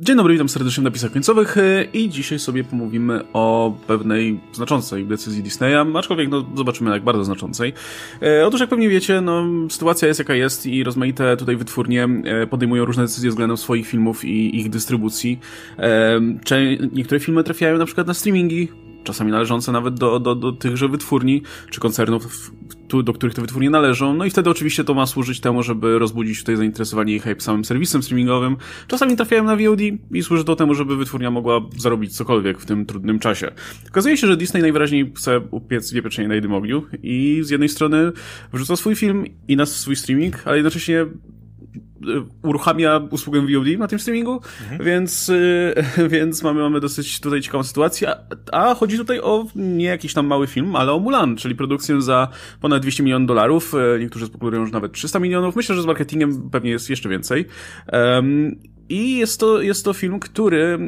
Dzień dobry, witam serdecznie w napisach końcowych e, i dzisiaj sobie pomówimy o pewnej znaczącej decyzji Disneya, aczkolwiek no, zobaczymy jak bardzo znaczącej. E, otóż jak pewnie wiecie, no, sytuacja jest jaka jest i rozmaite tutaj wytwórnie e, podejmują różne decyzje względem swoich filmów i ich dystrybucji. E, niektóre filmy trafiają na przykład na streamingi, czasami należące nawet do, do, do tychże wytwórni, czy koncernów, do których te wytwórnie należą. No i wtedy oczywiście to ma służyć temu, żeby rozbudzić tutaj zainteresowanie i hype samym serwisem streamingowym. Czasami trafiają na VOD i służy to temu, żeby wytwórnia mogła zarobić cokolwiek w tym trudnym czasie. Okazuje się, że Disney najwyraźniej chce upiec pieczenie na jednym ogniu i z jednej strony wrzuca swój film i na swój streaming, ale jednocześnie uruchamia usługę VOD na tym streamingu, mhm. więc, y, więc mamy, mamy dosyć tutaj ciekawą sytuację. A, chodzi tutaj o nie jakiś tam mały film, ale o Mulan, czyli produkcję za ponad 200 milionów dolarów. Y, niektórzy spekulują, że nawet 300 milionów. Myślę, że z marketingiem pewnie jest jeszcze więcej. Um, i jest to, jest to film, który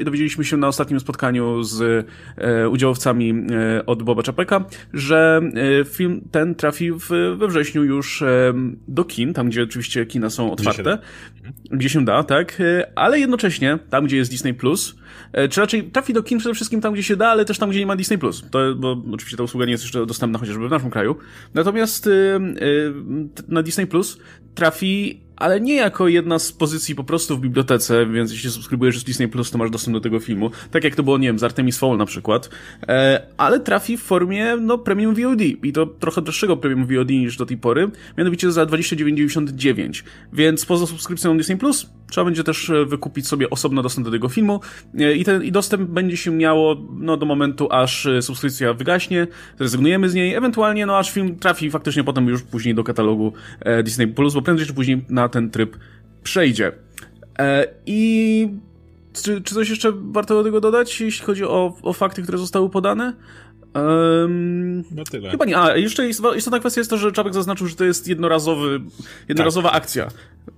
e, dowiedzieliśmy się na ostatnim spotkaniu z e, udziałowcami e, od Boba Czapeka, że e, film ten trafi w, we wrześniu już e, do kin, tam gdzie oczywiście kina są otwarte, gdzie się da, gdzie się da tak, e, ale jednocześnie tam, gdzie jest Disney Plus, czy raczej trafi do kin przede wszystkim tam, gdzie się da, ale też tam, gdzie nie ma Disney Plus. To, bo oczywiście ta usługa nie jest jeszcze dostępna chociażby w naszym kraju. Natomiast na Disney Plus trafi ale nie jako jedna z pozycji po prostu w bibliotece, więc jeśli subskrybujesz z Disney Plus, to masz dostęp do tego filmu. Tak jak to było, nie wiem, z Artemis Fowl na przykład. E, ale trafi w formie, no, premium VOD. I to trochę droższego premium VOD niż do tej pory. Mianowicie za 29,99. Więc poza subskrypcją Disney Plus, trzeba będzie też e, wykupić sobie osobno dostęp do tego filmu. E, I ten, i dostęp będzie się miało, no, do momentu, aż e, subskrypcja wygaśnie, zrezygnujemy z niej, ewentualnie, no, aż film trafi faktycznie potem już później do katalogu Disney Plus, bo prędzej czy później na ten tryb przejdzie. I czy, czy coś jeszcze warto do tego dodać, jeśli chodzi o, o fakty, które zostały podane? Um, no tyle. Chyba nie. A, jeszcze istotna kwestia jest to, że Czapek zaznaczył, że to jest jednorazowy, jednorazowa tak. akcja.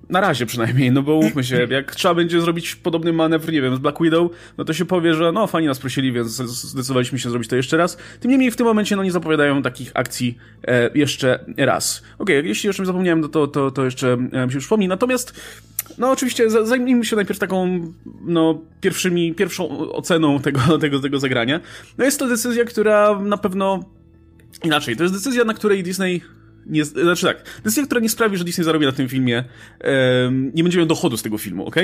Na razie przynajmniej, no bo umówmy się, jak trzeba będzie zrobić podobny manewr, nie wiem, z Black Widow, no to się powie, że no fajnie nas prosili, więc zdecydowaliśmy się zrobić to jeszcze raz. Tym niemniej w tym momencie no nie zapowiadają takich akcji e, jeszcze raz. Okej, okay, jeśli o czymś zapomniałem, no to, to, to jeszcze e, mi się przypomni. Natomiast no oczywiście, zajmijmy się najpierw taką, no, pierwszymi, pierwszą oceną tego, tego, tego zagrania. No jest to decyzja, która na pewno, inaczej, to jest decyzja, na której Disney nie, znaczy tak, decyzja, która nie sprawi, że Disney zarobi na tym filmie, um, nie będzie miał dochodu z tego filmu, ok?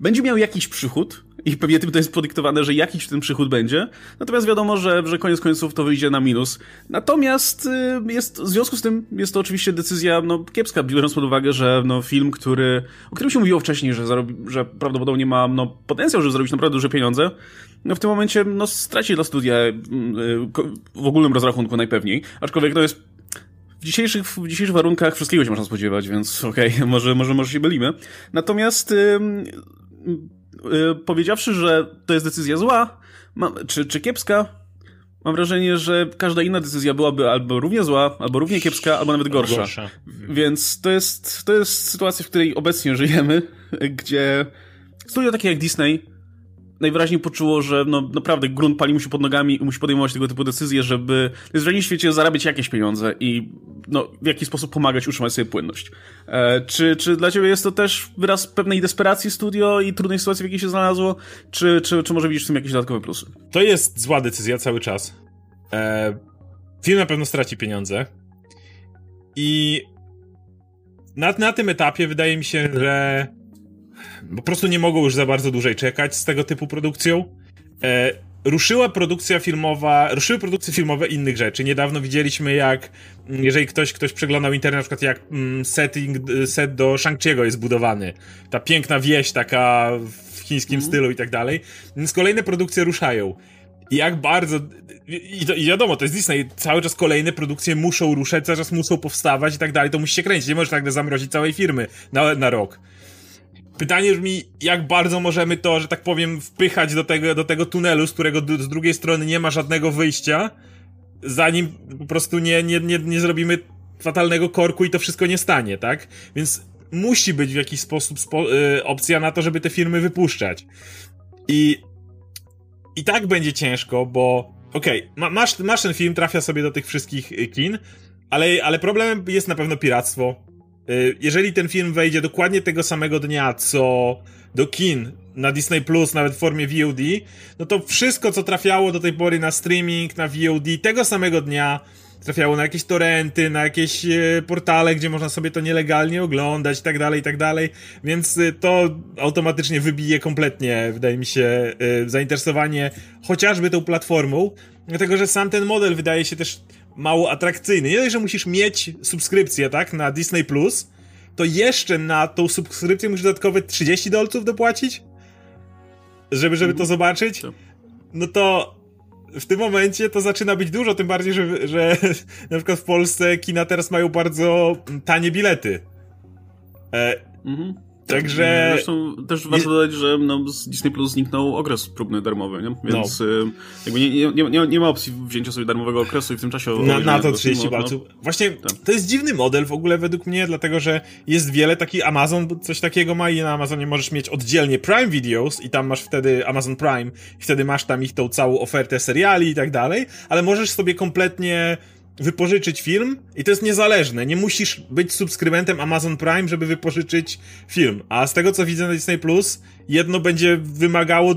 Będzie miał jakiś przychód i pewnie tym to jest podyktowane, że jakiś ten przychód będzie, natomiast wiadomo, że, że koniec końców to wyjdzie na minus. Natomiast y, jest, w związku z tym jest to oczywiście decyzja, no, kiepska, biorąc pod uwagę, że, no, film, który, o którym się mówiło wcześniej, że zarobi, że prawdopodobnie ma, no, potencjał, żeby zarobić naprawdę duże pieniądze, no, w tym momencie, no, straci dla studia y, w ogólnym rozrachunku najpewniej, aczkolwiek to jest w dzisiejszych, w dzisiejszych warunkach wszystkiego się można spodziewać, więc okej, okay, może, może, może się bylimy. Natomiast yy, yy, powiedziawszy, że to jest decyzja zła, ma, czy, czy kiepska, mam wrażenie, że każda inna decyzja byłaby albo równie zła, albo równie kiepska, albo nawet gorsza. gorsza. Więc to jest, to jest sytuacja, w której obecnie żyjemy, gdzie studio takie jak Disney najwyraźniej poczuło, że no, naprawdę grunt pali mu się pod nogami i musi podejmować tego typu decyzje, żeby w świecie zarabiać jakieś pieniądze i no, w jakiś sposób pomagać utrzymać sobie płynność. E, czy, czy dla ciebie jest to też wyraz pewnej desperacji studio i trudnej sytuacji, w jakiej się znalazło, czy, czy, czy może widzisz w tym jakieś dodatkowe plusy? To jest zła decyzja cały czas. E, film na pewno straci pieniądze i na, na tym etapie wydaje mi się, że po prostu nie mogą już za bardzo dłużej czekać z tego typu produkcją. E, ruszyła produkcja filmowa, ruszyły produkcje filmowe innych rzeczy. Niedawno widzieliśmy jak, mm, jeżeli ktoś, ktoś przeglądał internet, na przykład jak mm, setting, set do Shang-Chi'ego jest budowany. Ta piękna wieś taka w chińskim mm. stylu i tak dalej. Więc kolejne produkcje ruszają. I jak bardzo. I, to, I wiadomo, to jest Disney. Cały czas kolejne produkcje muszą ruszać, cały czas muszą powstawać i tak dalej. To musi się kręcić. Nie możesz nagle zamrozić całej firmy na, na rok. Pytanie brzmi, jak bardzo możemy to, że tak powiem, wpychać do tego, do tego tunelu, z którego z drugiej strony nie ma żadnego wyjścia, zanim po prostu nie, nie, nie, nie zrobimy fatalnego korku i to wszystko nie stanie, tak? Więc musi być w jakiś sposób spo, y, opcja na to, żeby te firmy wypuszczać. I i tak będzie ciężko, bo okej, okay, ma, masz, masz ten film, trafia sobie do tych wszystkich y, kin, ale, ale problemem jest na pewno piractwo, jeżeli ten film wejdzie dokładnie tego samego dnia, co do kin na Disney Plus, nawet w formie VOD, no to wszystko, co trafiało do tej pory na streaming, na VOD, tego samego dnia trafiało na jakieś torrenty, na jakieś e, portale, gdzie można sobie to nielegalnie oglądać i tak dalej, i tak dalej, więc e, to automatycznie wybije kompletnie, wydaje mi się, e, zainteresowanie chociażby tą platformą, dlatego, że sam ten model wydaje się też mało atrakcyjny. Nie dość, że musisz mieć subskrypcję, tak, na Disney Plus, to jeszcze na tą subskrypcję musisz dodatkowe 30 dolców dopłacić? Żeby, żeby to zobaczyć? No to w tym momencie to zaczyna być dużo, tym bardziej, że, że na przykład w Polsce kina teraz mają bardzo tanie bilety. E, mhm. Także. Zresztą też warto dodać, że no, z Disney Plus zniknął okres próbny darmowy, nie? Więc no. y, jakby nie, nie, nie, nie, ma opcji wzięcia sobie darmowego okresu i w tym czasie. Na, na to 30 balców. No. Właśnie tak. to jest dziwny model w ogóle według mnie, dlatego że jest wiele takich. Amazon coś takiego ma i na Amazonie możesz mieć oddzielnie Prime Videos i tam masz wtedy Amazon Prime i wtedy masz tam ich tą całą ofertę seriali i tak dalej, ale możesz sobie kompletnie wypożyczyć film i to jest niezależne. Nie musisz być subskrybentem Amazon Prime, żeby wypożyczyć film. A z tego co widzę na Disney Plus, jedno będzie wymagało,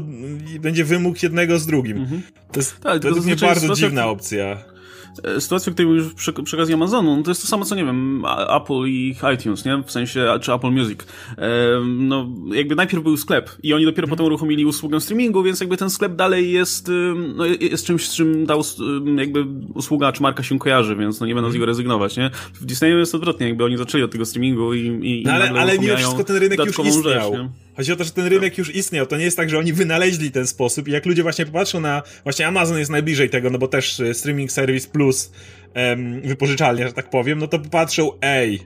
będzie wymóg jednego z drugim. Mhm. To jest, tak, to jest bardzo dziwna opcja. E, sytuacja, której mówisz przy, przy okazji Amazonu, no to jest to samo co, nie wiem, Apple i iTunes, nie? W sensie, czy Apple Music. E, no, jakby najpierw był sklep i oni dopiero potem uruchomili usługę streamingu, więc jakby ten sklep dalej jest, no, jest czymś, z czym ta jakby usługa czy marka się kojarzy, więc no nie będą z niego rezygnować, nie? W Disneyu jest odwrotnie, jakby oni zaczęli od tego streamingu i, i, no, ale, ale mimo wszystko ten rynek już istniał. Rzecz, Chodzi o to, że ten rynek już istniał. To nie jest tak, że oni wynaleźli ten sposób. I jak ludzie właśnie popatrzą na. Właśnie Amazon jest najbliżej tego, no bo też e, streaming service plus um, wypożyczalnia, że tak powiem, no to popatrzą, ej,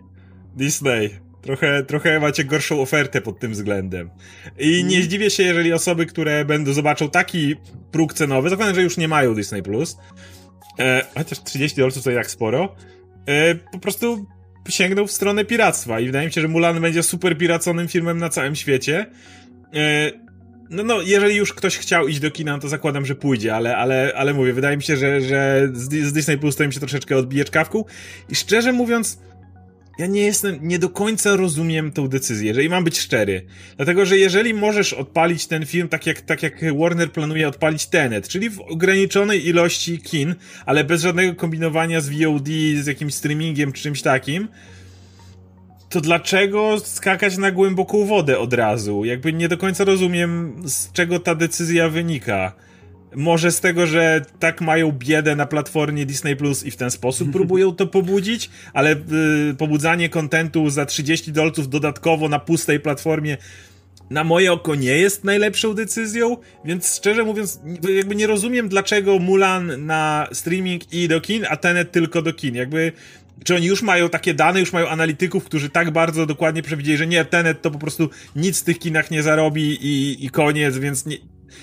Disney. Trochę, trochę macie gorszą ofertę pod tym względem. I nie mhm. zdziwię się, jeżeli osoby, które będą zobaczą taki próg cenowy, zakładam, że już nie mają Disney Plus, e, chociaż 30 dolców to jak sporo, e, po prostu sięgnął w stronę piractwa i wydaje mi się, że Mulan będzie super piraconym filmem na całym świecie. E, no, no, jeżeli już ktoś chciał iść do kina, no to zakładam, że pójdzie, ale, ale, ale mówię, wydaje mi się, że, że z Disney Plus to im się troszeczkę odbije czkawką i szczerze mówiąc, ja nie jestem, nie do końca rozumiem tą decyzję, jeżeli mam być szczery. Dlatego, że jeżeli możesz odpalić ten film tak jak, tak jak Warner planuje odpalić Tenet, czyli w ograniczonej ilości kin, ale bez żadnego kombinowania z VOD, z jakimś streamingiem czy czymś takim, to dlaczego skakać na głęboką wodę od razu? Jakby nie do końca rozumiem, z czego ta decyzja wynika. Może z tego, że tak mają biedę na platformie Disney Plus i w ten sposób próbują to pobudzić, ale y, pobudzanie kontentu za 30 dolców dodatkowo na pustej platformie na moje oko nie jest najlepszą decyzją, więc szczerze mówiąc, jakby nie rozumiem, dlaczego Mulan na streaming i do kin, a Tenet tylko do kin. Jakby czy oni już mają takie dane, już mają analityków, którzy tak bardzo dokładnie przewidzieli, że nie, Tenet to po prostu nic w tych kinach nie zarobi i, i koniec, więc nie,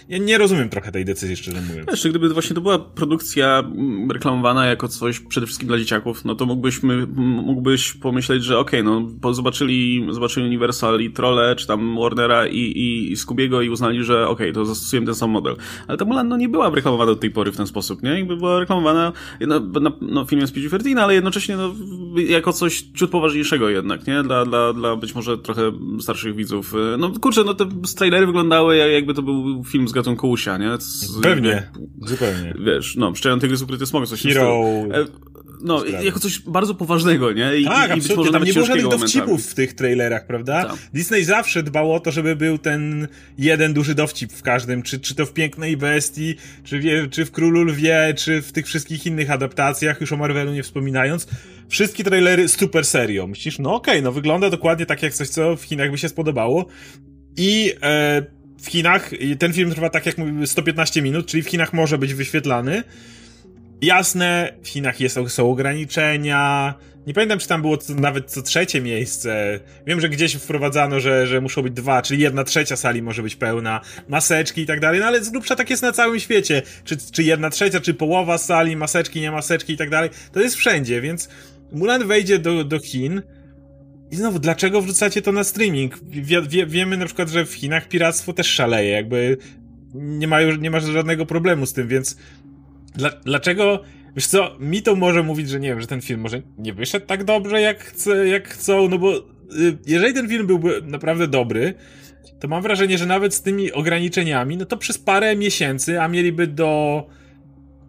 ja nie rozumiem trochę tej decyzji, szczerze mówiąc. Wiesz, gdyby właśnie to była produkcja mm, reklamowana jako coś przede wszystkim dla dzieciaków, no to mógłbyśmy, mógłbyś pomyśleć, że okej, okay, no zobaczyli, zobaczyli Universal i Trolle, czy tam Warnera i, i, i Scoobiego i uznali, że okej, okay, to zastosujemy ten sam model. Ale ta Mulan no, nie była reklamowana do tej pory w ten sposób, nie? Jakby była reklamowana no, no filmem z PG-13, ale jednocześnie no, jako coś ciut poważniejszego jednak, nie? Dla, dla, dla być może trochę starszych widzów. No kurczę, no te trailery wyglądały jakby to był film film z gatunku Usia, nie? Z, Pewnie, jak, zupełnie. Wiesz, no, Szczeją Tygrys Ukryty Smok, coś Hero... E, no, Sprawy. jako coś bardzo poważnego, nie? I, tak, i, absolutnie, tam nie było żadnych dowcipów w tych trailerach, prawda? Tak. Disney zawsze dbał o to, żeby był ten jeden duży dowcip w każdym, czy, czy to w Pięknej Bestii, czy, wie, czy w Królu Lwie, czy w tych wszystkich innych adaptacjach, już o Marvelu nie wspominając. Wszystkie trailery super serio. Myślisz, no okej, okay, no wygląda dokładnie tak jak coś, co w Chinach by się spodobało. I e, w Chinach, ten film trwa tak jak mówimy 115 minut, czyli w Chinach może być wyświetlany. Jasne, w Chinach jest, są ograniczenia. Nie pamiętam, czy tam było co, nawet co trzecie miejsce. Wiem, że gdzieś wprowadzano, że, że muszą być dwa, czyli jedna trzecia sali może być pełna, maseczki i tak dalej, no ale z grubsza tak jest na całym świecie. Czy, czy jedna trzecia, czy połowa sali, maseczki, nie maseczki i tak dalej. To jest wszędzie, więc Mulan wejdzie do, do Chin i znowu, dlaczego wrzucacie to na streaming? Wie, wie, wiemy na przykład, że w Chinach piractwo też szaleje, jakby nie ma, nie ma żadnego problemu z tym, więc dla, dlaczego, wiesz co, mi to może mówić, że nie wiem, że ten film może nie wyszedł tak dobrze, jak, chce, jak chcą, no bo y, jeżeli ten film byłby naprawdę dobry, to mam wrażenie, że nawet z tymi ograniczeniami, no to przez parę miesięcy, a mieliby do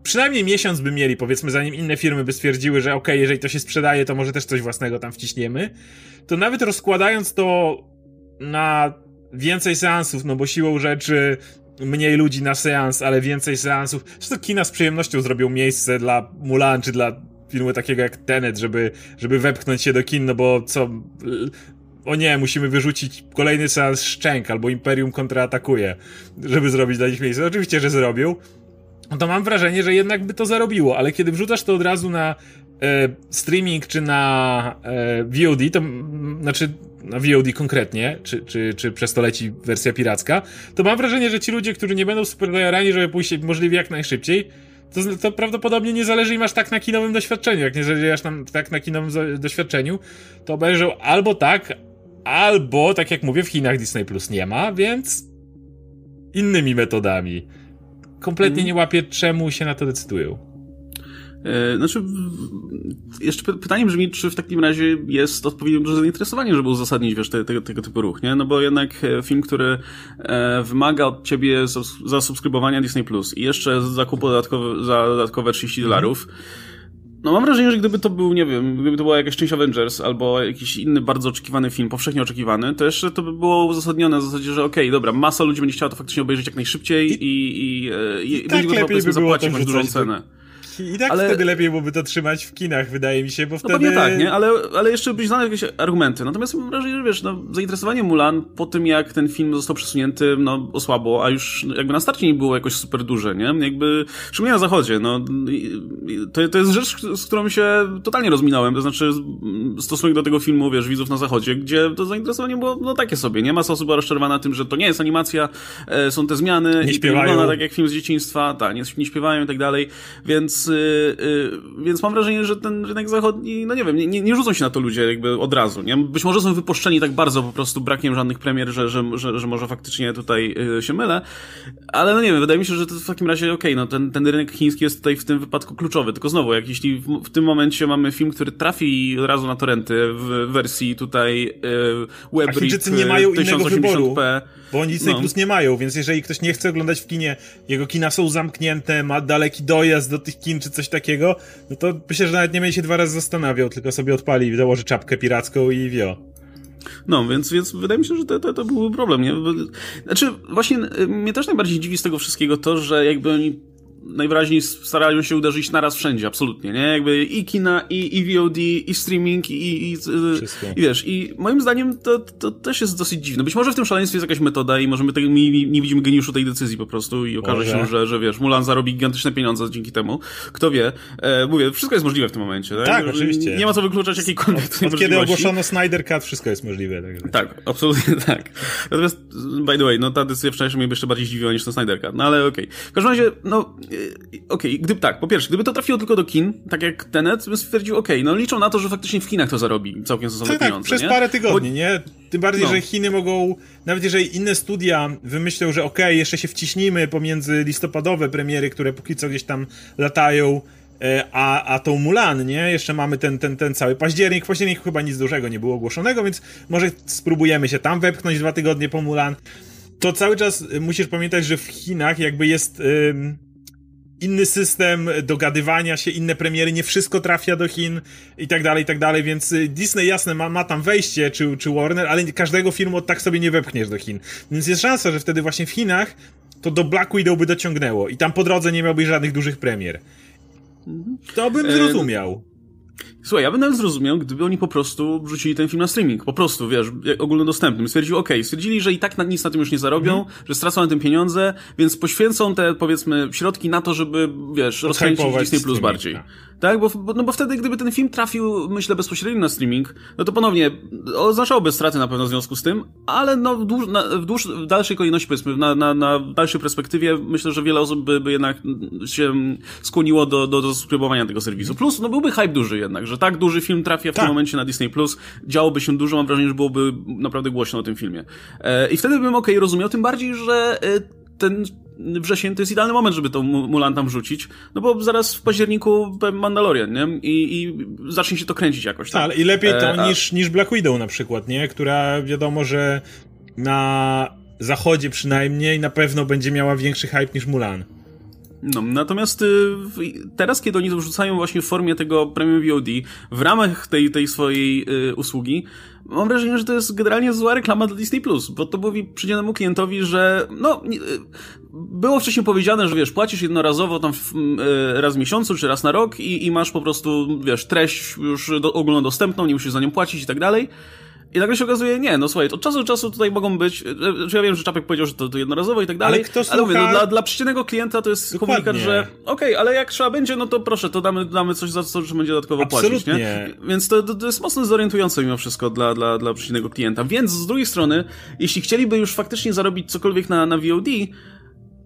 przynajmniej miesiąc by mieli, powiedzmy, zanim inne firmy by stwierdziły, że ok, jeżeli to się sprzedaje, to może też coś własnego tam wciśniemy, to nawet rozkładając to na więcej seansów, no bo siłą rzeczy mniej ludzi na seans, ale więcej seansów. Zresztą kina z przyjemnością zrobią miejsce dla Mulan, czy dla filmu takiego jak Tenet, żeby, żeby wepchnąć się do kin, no bo co... O nie, musimy wyrzucić kolejny seans Szczęk, albo Imperium kontraatakuje, żeby zrobić dla nich miejsce. Oczywiście, że zrobią, no to mam wrażenie, że jednak by to zarobiło, ale kiedy wrzucasz to od razu na e, streaming czy na e, VOD, to znaczy na VOD konkretnie, czy, czy, czy przez to leci wersja piracka, to mam wrażenie, że ci ludzie, którzy nie będą super zajarani, żeby pójść możliwie jak najszybciej, to, to prawdopodobnie nie zależy im aż tak na kinowym doświadczeniu. Jak nie zależy aż tam, tak na kinowym doświadczeniu, to obejrzą albo tak, albo, tak jak mówię, w Chinach Disney Plus nie ma, więc innymi metodami kompletnie nie łapię, czemu się na to decydują. E, znaczy, jeszcze pytanie brzmi, czy w takim razie jest odpowiednio duże zainteresowanie, żeby uzasadnić, wiesz, te, te, tego typu ruch, nie? No bo jednak e, film, który e, wymaga od ciebie zasubskrybowania Disney Plus i jeszcze zakupu dodatkowe, za dodatkowe 30 dolarów, mm no mam wrażenie, że gdyby to był, nie wiem, gdyby to była jakaś część Avengers albo jakiś inny bardzo oczekiwany film, powszechnie oczekiwany, to jeszcze to by było uzasadnione w zasadzie, że okej, okay, dobra, masa ludzi będzie chciała to faktycznie obejrzeć jak najszybciej i, i, i, i, i, i tak lepiej by zapłacić dużą cenę. I tak ale... wtedy lepiej byłoby to trzymać w kinach, wydaje mi się, bo wtedy... No pewnie tak, nie? Ale, ale jeszcze byś znał jakieś argumenty. Natomiast mam wrażenie, że wiesz, no, zainteresowanie Mulan po tym, jak ten film został przesunięty, no, osłabło, a już jakby na starcie nie było jakoś super duże, nie? Jakby, szczególnie na zachodzie, no, to, to jest rzecz, z którą się totalnie rozminąłem, to znaczy stosunek do tego filmu, wiesz, widzów na zachodzie, gdzie to zainteresowanie było, no, takie sobie, nie? Masa osób rozczarowana tym, że to nie jest animacja, e, są te zmiany nie i śpiewają. wygląda tak jak film z dzieciństwa, tak, nie, nie śpiewają i tak dalej, więc, y, y, więc mam wrażenie, że ten rynek zachodni, no nie wiem, nie, nie rzucą się na to ludzie jakby od razu, nie? Być może są wypuszczeni tak bardzo po prostu brakiem żadnych premier, że, że, że, że może faktycznie tutaj y, się mylę, ale no nie wiem, wydaje mi się, że to w takim razie okej, okay, no ten, ten rynek chiński jest tutaj w tym wypadku kluczowy, tylko znowu, jak jeśli w, w tym momencie mamy film, który trafi od razu na torenty w wersji tutaj y, WebRip A Chińczycy nie mają innego wyboru, bo oni Disney no. Plus nie mają, więc jeżeli ktoś nie chce oglądać w kinie, jego kina są zamknięte, ma daleki dojazd do tych kin czy coś takiego, no to myślę, że nawet nie będzie się dwa razy zastanawiał, tylko sobie odpali, założy czapkę piracką i wio. No, więc, więc wydaje mi się, że to, to, to byłby problem, nie? Znaczy, właśnie y, mnie też najbardziej dziwi z tego wszystkiego to, że jakby oni najwyraźniej starają się uderzyć naraz wszędzie, absolutnie, nie? Jakby i kina, i, i VOD, i streaming, i, i, i wiesz, i moim zdaniem to, to też jest dosyć dziwne. Być może w tym szaleństwie jest jakaś metoda i może my tego, nie, nie widzimy geniuszu tej decyzji po prostu i okaże może. się, że, że wiesz, Mulan zarobi gigantyczne pieniądze dzięki temu. Kto wie. E, mówię, wszystko jest możliwe w tym momencie. Tak, tak oczywiście. Nie ma co wykluczać jakiejkolwiek od, od kiedy ogłoszono Snyder Cut, wszystko jest możliwe. Tak, tak absolutnie tak. Natomiast, by the way, no ta decyzja wcześniej mnie jeszcze bardziej zdziwiła niż ten Snyder Cut. No ale okej. Okay. W każdym razie, no okej, okay, gdyby tak, po pierwsze, gdyby to trafiło tylko do kin, tak jak Tenet, bym stwierdził, okej, okay, no liczą na to, że faktycznie w kinach to zarobi całkiem sensowne tak, pieniądze, tak, przez nie? parę tygodni, Bo... nie? Tym bardziej, no. że Chiny mogą, nawet jeżeli inne studia wymyślą, że okej, okay, jeszcze się wciśnimy pomiędzy listopadowe premiery, które póki co gdzieś tam latają, e, a, a tą Mulan, nie? Jeszcze mamy ten, ten, ten cały październik. W październiku chyba nic dużego nie było ogłoszonego, więc może spróbujemy się tam wepchnąć dwa tygodnie po Mulan. To cały czas musisz pamiętać, że w Chinach jakby jest inny system dogadywania się, inne premiery, nie wszystko trafia do Chin i tak dalej, i tak dalej, więc y, Disney jasne ma, ma tam wejście, czy, czy Warner, ale każdego filmu tak sobie nie wepchniesz do Chin. Więc jest szansa, że wtedy właśnie w Chinach to do Black Widow by dociągnęło i tam po drodze nie miałbyś żadnych dużych premier. To bym zrozumiał. Słuchaj, ja bym nawet zrozumiał, gdyby oni po prostu wrzucili ten film na streaming. Po prostu, wiesz, ogólnodostępnym. Stwierdzili, okej, okay, stwierdzili, że i tak na, nic na tym już nie zarobią, mm. że stracą na tym pieniądze, więc poświęcą te, powiedzmy, środki na to, żeby, wiesz, rozkręcić Disney Plus bardziej. Tak. Tak, bo, no bo wtedy, gdyby ten film trafił, myślę, bezpośrednio na streaming, no to ponownie oznaczałoby straty na pewno w związku z tym, ale no w, dłuż, na, w, dłuż, w dalszej kolejności, powiedzmy, na, na, na dalszej perspektywie, myślę, że wiele osób by, by jednak się skłoniło do, do, do subskrybowania tego serwisu. Plus, no byłby hype duży jednak, że tak duży film trafia w tak. tym momencie na Disney Plus, działoby się dużo, mam wrażenie, że byłoby naprawdę głośno o tym filmie. E, I wtedy bym okej okay, rozumiał, tym bardziej, że e, ten wrzesień to jest idealny moment, żeby tą Mulan tam wrzucić, no bo zaraz w październiku Mandalorian, nie? I, i zacznie się to kręcić jakoś. Tak, i lepiej to e, a... niż, niż Black Widow na przykład, nie? Która wiadomo, że na zachodzie przynajmniej na pewno będzie miała większy hype niż Mulan. No, natomiast y, teraz, kiedy oni to wrzucają właśnie w formie tego premium VOD, w ramach tej, tej swojej y, usługi, mam wrażenie, że to jest generalnie zła reklama dla Disney+, bo to mówi przydzielnemu klientowi, że no, y, było wcześniej powiedziane, że wiesz, płacisz jednorazowo tam w, y, raz w miesiącu, czy raz na rok i, i masz po prostu, wiesz, treść już do, ogólnodostępną, nie musisz za nią płacić i tak dalej. I nagle się okazuje, nie, no słuchaj, od czasu do czasu tutaj mogą być, e, że ja wiem, że Czapek powiedział, że to, to jednorazowo i tak dalej, ale, kto słucha... ale mówię, no, dla, dla przeciętnego klienta to jest Dokładnie. komunikat, że okej, okay, ale jak trzeba będzie, no to proszę, to damy, damy coś za co, że będzie dodatkowo Absolutnie. płacić, nie? Więc to, to jest mocno zorientujące mimo wszystko dla, dla, dla przeciętnego klienta. Więc z drugiej strony, jeśli chcieliby już faktycznie zarobić cokolwiek na, na VOD,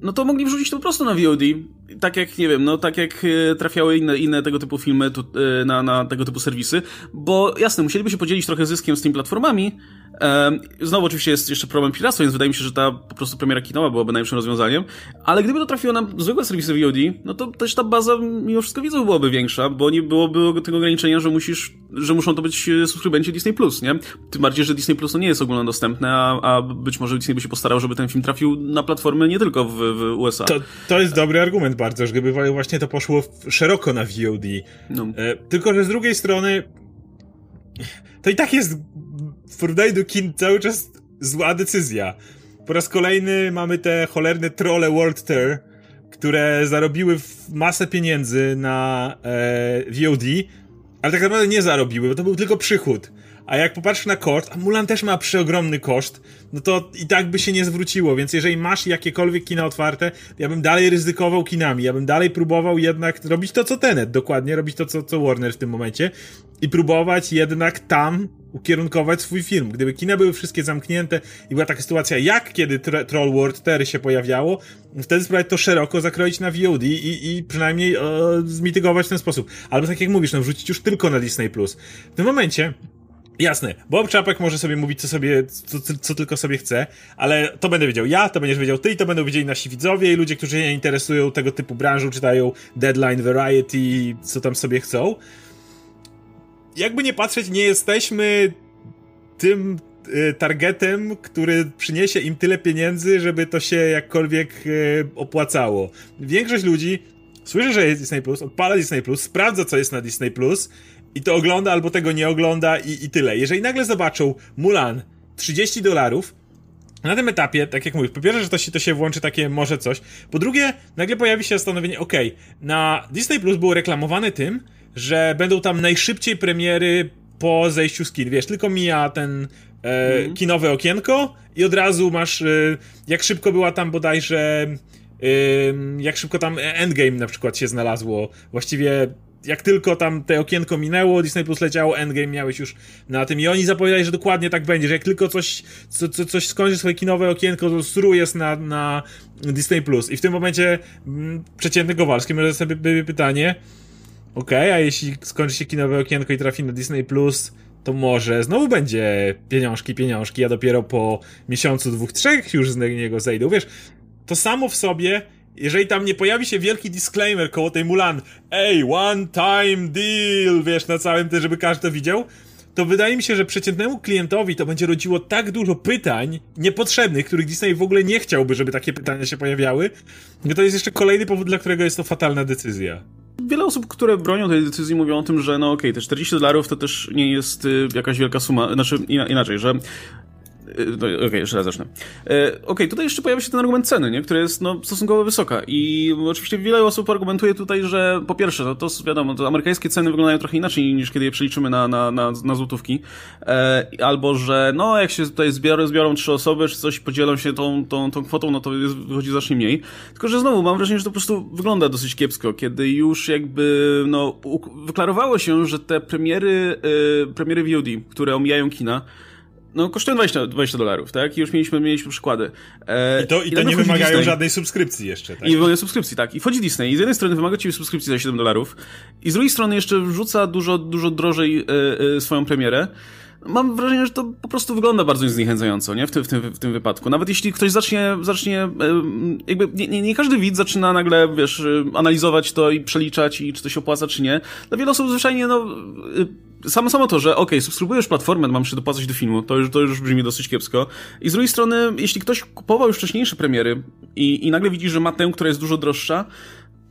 no to mogli wrzucić to po prostu na VOD. Tak jak, nie wiem, no tak jak e, trafiały inne, inne tego typu filmy tu, e, na, na tego typu serwisy, bo jasne, musieliby się podzielić trochę zyskiem z tymi platformami, Znowu oczywiście jest jeszcze problem piractwa, więc wydaje mi się, że ta po prostu premiera kinowa byłaby najlepszym rozwiązaniem, ale gdyby to trafiło na zwykłe serwisy VOD, no to też ta baza mimo wszystko widzów byłaby większa, bo nie byłoby tego ograniczenia, że musisz, że muszą to być e, subskrybenci Disney+, Plus, nie? Tym bardziej, że Disney Plus to nie jest ogólnodostępne, a, a być może Disney by się postarał, żeby ten film trafił na platformy nie tylko w, w USA. To, to jest dobry argument bardzo, że gdyby właśnie to poszło szeroko na VOD. No. E, tylko, że z drugiej strony to i tak jest w porównaniu do kin cały czas zła decyzja. Po raz kolejny mamy te cholerne trole World Tour, które zarobiły masę pieniędzy na e, VOD, ale tak naprawdę nie zarobiły, bo to był tylko przychód. A jak popatrzysz na koszt, a Mulan też ma przeogromny koszt, no to i tak by się nie zwróciło, więc jeżeli masz jakiekolwiek kina otwarte, ja bym dalej ryzykował kinami, ja bym dalej próbował jednak robić to, co Tenet, dokładnie, robić to, co, co Warner w tym momencie i próbować jednak tam ukierunkować swój film. Gdyby kina były wszystkie zamknięte i była taka sytuacja, jak kiedy Troll World 4 się pojawiało, wtedy spróbować to szeroko zakroić na VOD i, i przynajmniej e, zmitygować w ten sposób. Albo tak jak mówisz, no wrzucić już tylko na Disney+. W tym momencie Jasne, Bob Czapek może sobie mówić, co sobie, co, co, tylko sobie chce, ale to będę wiedział ja, to będziesz wiedział ty i to będą wiedzieli nasi widzowie i ludzie, którzy się interesują tego typu branżą, czytają Deadline, Variety, co tam sobie chcą. Jakby nie patrzeć, nie jesteśmy tym y, targetem, który przyniesie im tyle pieniędzy, żeby to się jakkolwiek y, opłacało. Większość ludzi słyszy, że jest Disney Plus, odpala Disney Plus, sprawdza, co jest na Disney Plus i to ogląda albo tego nie ogląda i, i tyle. Jeżeli nagle zobaczą Mulan 30 dolarów, na tym etapie, tak jak mówisz, po pierwsze, że to się, to się włączy takie może coś, po drugie, nagle pojawi się zastanowienie, ok, na Disney Plus było reklamowane tym, że będą tam najszybciej premiery po zejściu z kin, wiesz, tylko mija ten e, mm. kinowe okienko i od razu masz, e, jak szybko była tam bodajże, e, jak szybko tam Endgame na przykład się znalazło, właściwie jak tylko tam te okienko minęło, Disney Plus leciało, Endgame miałeś już na tym i oni zapowiadali, że dokładnie tak będzie, że jak tylko coś, co, co, coś skończy swoje kinowe okienko, to sru jest na, na Disney Plus. I w tym momencie mm, przeciętny Kowalski może sobie pytanie okej, okay, a jeśli skończy się kinowe okienko i trafi na Disney Plus, to może znowu będzie pieniążki, pieniążki, a dopiero po miesiącu, dwóch, trzech już z niego zejdą, wiesz, to samo w sobie jeżeli tam nie pojawi się wielki disclaimer koło tej Mulan, ej, one time deal, wiesz, na całym tym, żeby każdy to widział, to wydaje mi się, że przeciętnemu klientowi to będzie rodziło tak dużo pytań niepotrzebnych, których Disney w ogóle nie chciałby, żeby takie pytania się pojawiały, że to jest jeszcze kolejny powód, dla którego jest to fatalna decyzja. Wiele osób, które bronią tej decyzji, mówią o tym, że no okej, okay, te 40 dolarów to też nie jest y, jakaś wielka suma, znaczy inaczej, że Okej, okay, jeszcze raz zacznę. E, Okej, okay, tutaj jeszcze pojawia się ten argument ceny, nie? która jest no, stosunkowo wysoka. I oczywiście wiele osób argumentuje tutaj, że po pierwsze, no, to wiadomo, to amerykańskie ceny wyglądają trochę inaczej niż kiedy je przeliczymy na, na, na, na złotówki. E, albo, że no, jak się tutaj zbiorą, zbiorą trzy osoby, czy coś podzielą się tą, tą, tą kwotą, no to jest, wychodzi znacznie mniej. Tylko, że znowu mam wrażenie, że to po prostu wygląda dosyć kiepsko, kiedy już jakby no, wyklarowało się, że te premiery, y, premiery VOD, które omijają kina, no kosztują 20, 20 dolarów, tak? I już mieliśmy, mieliśmy przykłady. E, I to, i to nie wymagają Disney. żadnej subskrypcji jeszcze, tak? I wymagają subskrypcji, tak. I wchodzi Disney i z jednej strony wymaga ci subskrypcji za 7 dolarów i z drugiej strony jeszcze wrzuca dużo, dużo drożej e, swoją premierę. Mam wrażenie, że to po prostu wygląda bardzo zniechęcająco, nie? W tym, w tym, w tym wypadku. Nawet jeśli ktoś zacznie, zacznie e, jakby nie, nie, nie każdy widz zaczyna nagle, wiesz, analizować to i przeliczać i czy to się opłaca, czy nie. Dla wielu osób zwyczajnie, no, samo, samo to, że okay, subskrybujesz platformę, mam się dopłacać do filmu, to już, to już brzmi dosyć kiepsko. I z drugiej strony, jeśli ktoś kupował już wcześniejsze premiery i, i nagle widzi, że ma tę, która jest dużo droższa,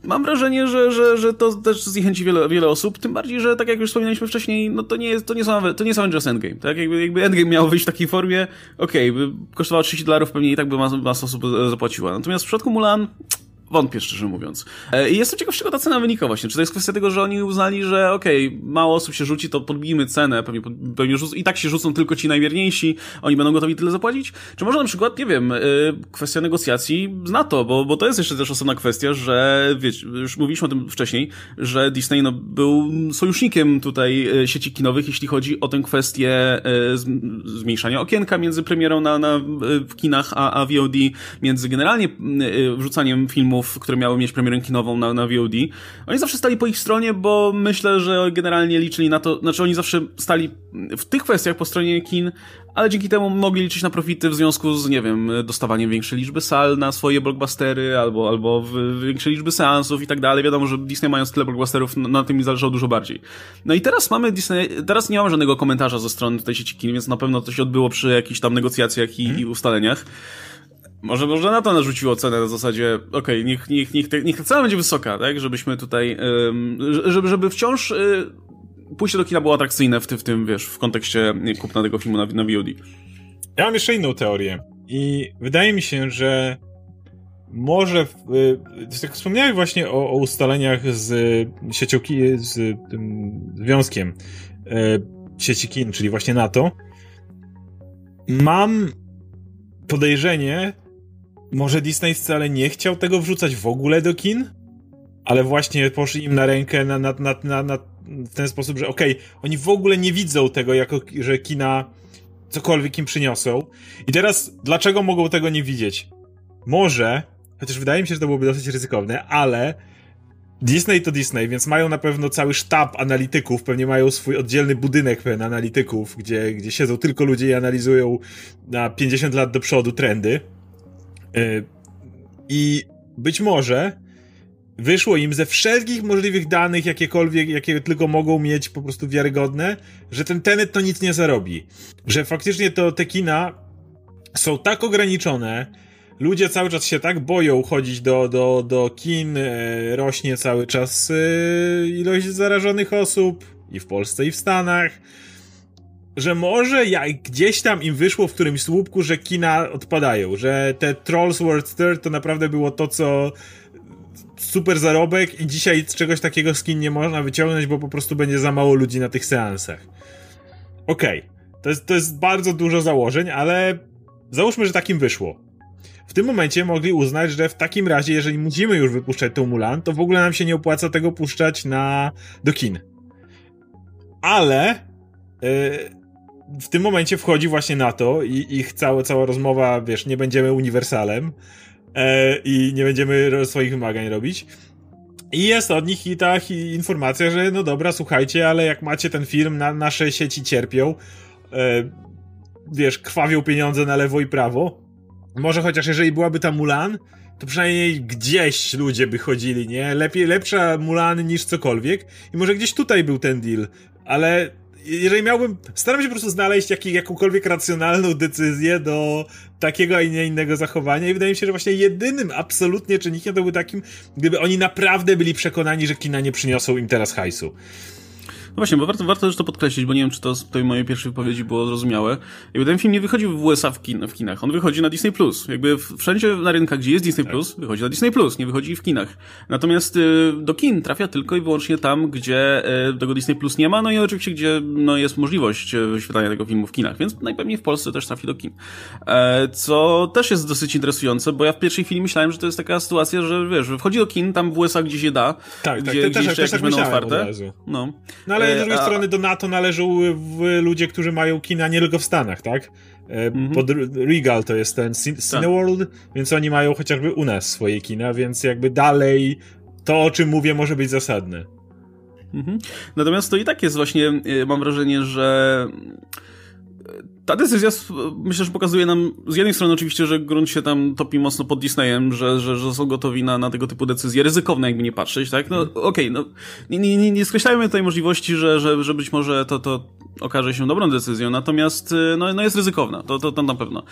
mam wrażenie, że, że, że to też zniechęci wiele, wiele osób, tym bardziej, że tak jak już wspominaliśmy wcześniej, no to nie jest, to nie są, to nie są Avengers Endgame, tak? Jakby, jakby Endgame miał wyjść w takiej formie, okej, okay, kosztowało 30 dolarów, pewnie i tak by masa osób zapłaciła. Natomiast w przypadku Mulan, Wątpię, szczerze mówiąc. E, I jestem ciekaw, z czego ta cena wynika właśnie. Czy to jest kwestia tego, że oni uznali, że okej, okay, mało osób się rzuci, to podbijmy cenę, pewnie, pewnie rzucą, i tak się rzucą tylko ci najwierniejsi, oni będą gotowi tyle zapłacić? Czy może na przykład, nie wiem, e, kwestia negocjacji z NATO, bo, bo to jest jeszcze też osobna kwestia, że wiecie, już mówiliśmy o tym wcześniej, że Disney no, był sojusznikiem tutaj e, sieci kinowych, jeśli chodzi o tę kwestię zmniejszania okienka między premierą na, na, w kinach a, a VOD, między generalnie wrzucaniem filmów filmów, które miały mieć premierę kinową na, na VOD. Oni zawsze stali po ich stronie, bo myślę, że generalnie liczyli na to, znaczy oni zawsze stali w tych kwestiach po stronie kin, ale dzięki temu mogli liczyć na profity w związku z, nie wiem, dostawaniem większej liczby sal na swoje blockbustery, albo, albo większej liczby seansów i tak dalej. Wiadomo, że Disney mając tyle blockbusterów, na tym mi zależało dużo bardziej. No i teraz mamy Disney, teraz nie mam żadnego komentarza ze strony tej sieci kin, więc na pewno to się odbyło przy jakichś tam negocjacjach i, hmm. i ustaleniach. Może, może na to narzuciło cenę na zasadzie, okej, okay, niech, niech, niech, niech ta cena będzie wysoka, tak? Żebyśmy tutaj, żeby, żeby wciąż y, pójście do kina było atrakcyjne w, ty, w tym, wiesz, w kontekście kupna tego filmu na, na VOD. Ja mam jeszcze inną teorię i wydaje mi się, że może, y, jak wspomniałem właśnie o, o, ustaleniach z siecią, z tym związkiem y, sieci kin, czyli właśnie NATO, mam podejrzenie, może Disney wcale nie chciał tego wrzucać w ogóle do kin, ale właśnie poszli im na rękę na, na, na, na, w ten sposób, że okej, okay, oni w ogóle nie widzą tego, jako, że kina cokolwiek im przyniosą. I teraz, dlaczego mogą tego nie widzieć? Może, chociaż wydaje mi się, że to byłoby dosyć ryzykowne, ale Disney to Disney, więc mają na pewno cały sztab analityków, pewnie mają swój oddzielny budynek pełen analityków, gdzie, gdzie siedzą tylko ludzie i analizują na 50 lat do przodu trendy. Y, I być może wyszło im ze wszelkich możliwych danych, jakiekolwiek, jakie tylko mogą mieć po prostu wiarygodne, że ten Tenet to nic nie zarobi. Że faktycznie to te kina są tak ograniczone, ludzie cały czas się tak boją chodzić do, do, do kin, e, rośnie cały czas e, ilość zarażonych osób i w Polsce, i w Stanach że może jak gdzieś tam im wyszło w którymś słupku, że kina odpadają, że te Trolls World Tour to naprawdę było to, co super zarobek i dzisiaj czegoś takiego z kin nie można wyciągnąć, bo po prostu będzie za mało ludzi na tych seansach. Okej, okay. to, jest, to jest bardzo dużo założeń, ale załóżmy, że takim wyszło. W tym momencie mogli uznać, że w takim razie, jeżeli musimy już wypuszczać tą Mulan, to w ogóle nam się nie opłaca tego puszczać na, do kin. Ale yy, w tym momencie wchodzi właśnie na to i ich cała, cała rozmowa, wiesz, nie będziemy uniwersalem e, i nie będziemy swoich wymagań robić. I jest od nich i ta informacja, że no dobra, słuchajcie, ale jak macie ten film, na, nasze sieci cierpią, e, wiesz, krwawią pieniądze na lewo i prawo. Może chociaż jeżeli byłaby ta Mulan, to przynajmniej gdzieś ludzie by chodzili, nie? Lepiej, lepsza Mulan niż cokolwiek. I może gdzieś tutaj był ten deal. Ale jeżeli miałbym, staram się po prostu znaleźć jak, jakąkolwiek racjonalną decyzję do takiego, a nie innego zachowania i wydaje mi się, że właśnie jedynym absolutnie czynnikiem to był takim, gdyby oni naprawdę byli przekonani, że kina nie przyniosą im teraz hajsu. No właśnie, bo warto, warto też to podkreślić, bo nie wiem, czy to z tej mojej pierwszej wypowiedzi było zrozumiałe. Jakby ten film nie wychodzi w USA w, kin, w kinach, on wychodzi na Disney+. Plus. Jakby wszędzie na rynkach, gdzie jest Disney+, Plus, wychodzi na Disney+, Plus, nie wychodzi w kinach. Natomiast y, do kin trafia tylko i wyłącznie tam, gdzie y, tego Disney Plus nie ma, no i oczywiście, gdzie no, jest możliwość y, wyświetlania tego filmu w kinach, więc najpewniej w Polsce też trafi do kin. E, co też jest dosyć interesujące, bo ja w pierwszej chwili myślałem, że to jest taka sytuacja, że wiesz, wchodzi do kin, tam w USA gdzie się da, tak, gdzie, tak, gdzie też, jeszcze też jakieś tak będą otwarte. No. no ale z drugiej e, strony do NATO należą ludzie, którzy mają kina nie tylko w Stanach, tak? Mm-hmm. Pod Regal to jest ten tak. Cineworld, tak. więc oni mają chociażby u nas swoje kina, więc jakby dalej to, o czym mówię, może być zasadne. Mhm. Natomiast to i tak jest właśnie, y, mam wrażenie, że ta decyzja myślę, że pokazuje nam z jednej strony oczywiście, że grunt się tam topi mocno pod Disneyem, że, że, że są gotowi na, na tego typu decyzje, ryzykowne jakby nie patrzeć, tak? No okej, okay, no nie, nie, nie skreślajmy tutaj możliwości, że, że, że być może to, to okaże się dobrą decyzją, natomiast y, no, no jest ryzykowna, to, to, to na pewno.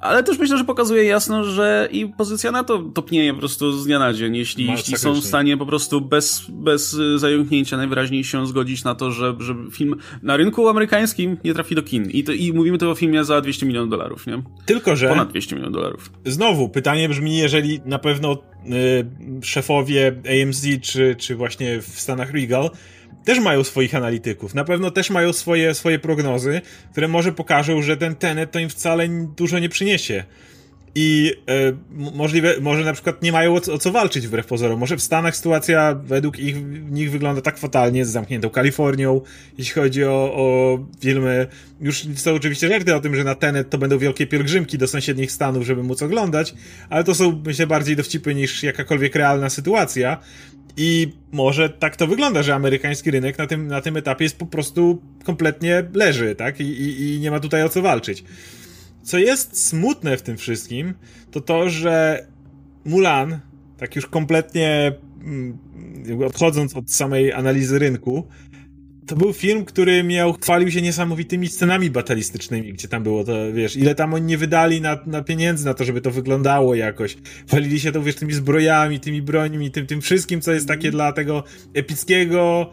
Ale też myślę, że pokazuje jasno, że i pozycja NATO topnieje po prostu z dnia na dzień, jeśli, jeśli są w stanie po prostu bez, bez y, zająknięcia najwyraźniej się zgodzić na to, że, że film na rynku amerykańskim nie trafi do kin. I, to, i mówimy tu o filmie za 200 milionów dolarów, nie? Tylko, że... Ponad 200 milionów dolarów. Znowu, pytanie brzmi, jeżeli na pewno y, szefowie AMC czy, czy właśnie w Stanach Regal też mają swoich analityków, na pewno też mają swoje, swoje prognozy, które może pokażą, że ten Tenet to im wcale dużo nie przyniesie. I e, możliwe, może na przykład nie mają o, o, co walczyć wbrew pozorom. Może w Stanach sytuacja według ich, nich wygląda tak fatalnie z zamkniętą Kalifornią, jeśli chodzi o, o filmy. Już są oczywiście żarty o tym, że na Tenet to będą wielkie pielgrzymki do sąsiednich stanów, żeby móc oglądać, ale to są myślę bardziej dowcipy niż jakakolwiek realna sytuacja. I może tak to wygląda, że amerykański rynek na tym, na tym etapie jest po prostu kompletnie leży, tak? I, i, i nie ma tutaj o co walczyć. Co jest smutne w tym wszystkim, to to, że Mulan, tak już kompletnie mm, odchodząc od samej analizy rynku, to był film, który miał, chwalił się niesamowitymi scenami batalistycznymi, gdzie tam było to, wiesz, ile tam oni nie wydali na, na pieniędzy na to, żeby to wyglądało jakoś. Chwalili się to, wiesz, tymi zbrojami, tymi brońmi, tym, tym wszystkim, co jest takie dla tego epickiego,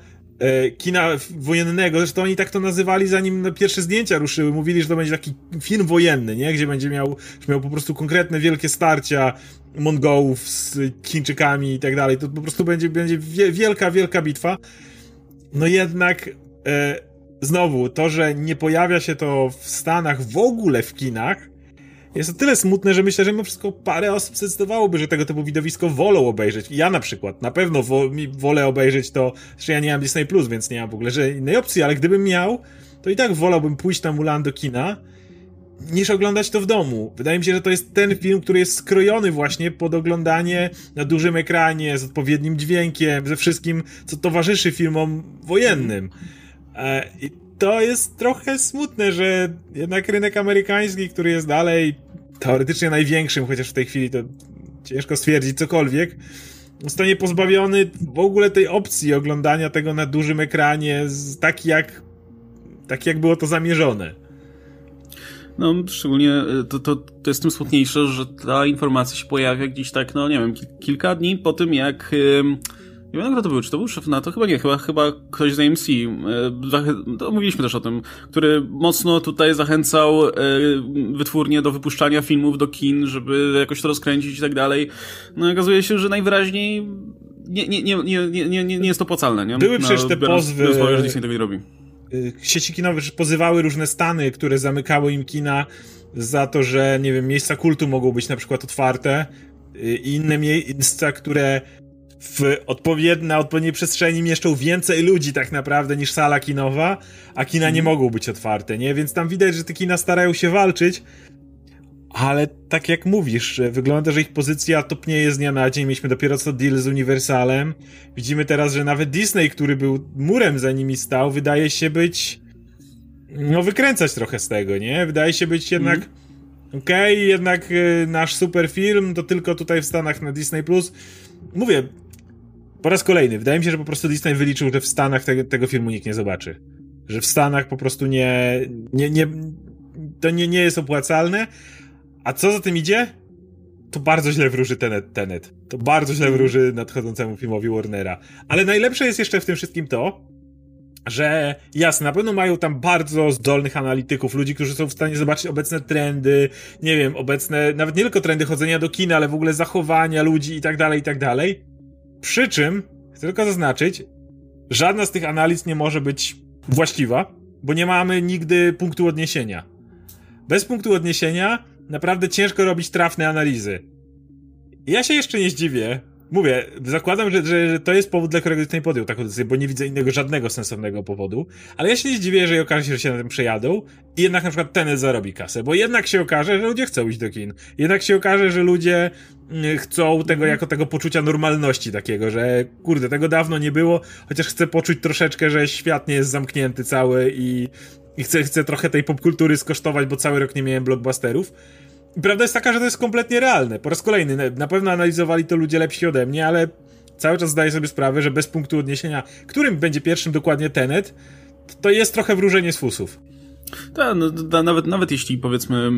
kina wojennego. Zresztą oni tak to nazywali, zanim pierwsze zdjęcia ruszyły. Mówili, że to będzie taki film wojenny, nie? Gdzie będzie miał, miał po prostu konkretne wielkie starcia Mongołów z Chińczykami i tak dalej. To po prostu będzie, będzie wielka, wielka bitwa. No jednak e, znowu, to, że nie pojawia się to w Stanach w ogóle w kinach, jest o tyle smutne, że myślę, że mimo wszystko parę osób zdecydowałoby, że tego typu widowisko wolą obejrzeć. Ja na przykład, na pewno wo wolę obejrzeć to, że ja nie mam Disney Plus, więc nie mam w ogóle że innej opcji, ale gdybym miał, to i tak wolałbym pójść na Mulan do kina, niż oglądać to w domu. Wydaje mi się, że to jest ten film, który jest skrojony właśnie pod oglądanie na dużym ekranie, z odpowiednim dźwiękiem, ze wszystkim, co towarzyszy filmom wojennym. E, I to jest trochę smutne, że jednak rynek amerykański, który jest dalej teoretycznie największym, chociaż w tej chwili to ciężko stwierdzić cokolwiek, zostanie pozbawiony w ogóle tej opcji oglądania tego na dużym ekranie, tak jak, tak jak było to zamierzone. No, szczególnie e, to, to, to jest tym smutniejsze, że ta informacja się pojawia gdzieś tak, no nie wiem, kilka dni po tym, jak. Nie wiem, kto to był, czy to był szef NATO? Chyba nie, chyba, chyba ktoś z AMC. E, mówiliśmy też o tym, który mocno tutaj zachęcał e, wytwórnie do wypuszczania filmów do kin, żeby jakoś to rozkręcić i tak dalej. No i okazuje się, że najwyraźniej nie, nie, nie, nie, nie, nie, nie jest to opłacalne, nie? Były przecież te pozwy... Biorąc, że Disney tego nie robi. Y, sieci kinowe pozywały różne stany, które zamykały im kina za to, że, nie wiem, miejsca kultu mogą być na przykład otwarte y, i inne miejsca, które w odpowiednie, na odpowiedniej przestrzeni mieszczą więcej ludzi tak naprawdę niż sala kinowa, a kina nie mhm. mogą być otwarte, nie? Więc tam widać, że te kina starają się walczyć, ale tak jak mówisz, wygląda, że ich pozycja topnieje z dnia na dzień. Mieliśmy dopiero co deal z Universalem. Widzimy teraz, że nawet Disney, który był murem za nimi stał, wydaje się być. No, wykręcać trochę z tego, nie? Wydaje się być jednak. Mm. Okej, okay, jednak y, nasz super film to tylko tutaj w Stanach na Disney Plus. Mówię, po raz kolejny, wydaje mi się, że po prostu Disney wyliczył, że w Stanach te, tego filmu nikt nie zobaczy. Że w Stanach po prostu nie. nie, nie to nie, nie jest opłacalne, a co za tym idzie? To bardzo źle wróży Tenet, Tenet. To bardzo źle wróży nadchodzącemu filmowi Warnera. Ale najlepsze jest jeszcze w tym wszystkim to, że jasne, na pewno mają tam bardzo zdolnych analityków, ludzi, którzy są w stanie zobaczyć obecne trendy, nie wiem, obecne, nawet nie tylko trendy chodzenia do kina, ale w ogóle zachowania ludzi i tak dalej, i tak dalej. Przy czym, chcę tylko zaznaczyć, żadna z tych analiz nie może być właściwa, bo nie mamy nigdy punktu odniesienia. Bez punktu odniesienia naprawdę ciężko robić trafne analizy. Ja się jeszcze nie zdziwię. Mówię, zakładam, że, że, że to jest powód, dla którego Disney podjął taką decyzję, bo nie widzę innego żadnego sensownego powodu. Ale ja się nie zdziwię, jeżeli okaże się, że się na tym przejadą i jednak na przykład Tenet zarobi kasę, bo jednak się okaże, że ludzie chcą iść do kin. Jednak się okaże, że ludzie mm, chcą tego jako tego poczucia normalności takiego, że kurde, tego dawno nie było, chociaż chcę poczuć troszeczkę, że świat nie jest zamknięty cały i i chcę, chcę trochę tej popkultury skosztować, bo cały rok nie miałem blockbusterów. Prawda jest taka, że to jest kompletnie realne. Po raz kolejny, na pewno analizowali to ludzie lepsi ode mnie, ale cały czas zdaję sobie sprawę, że bez punktu odniesienia, którym będzie pierwszym dokładnie Tenet, to jest trochę wróżenie z fusów. Tak, no, nawet, nawet jeśli powiedzmy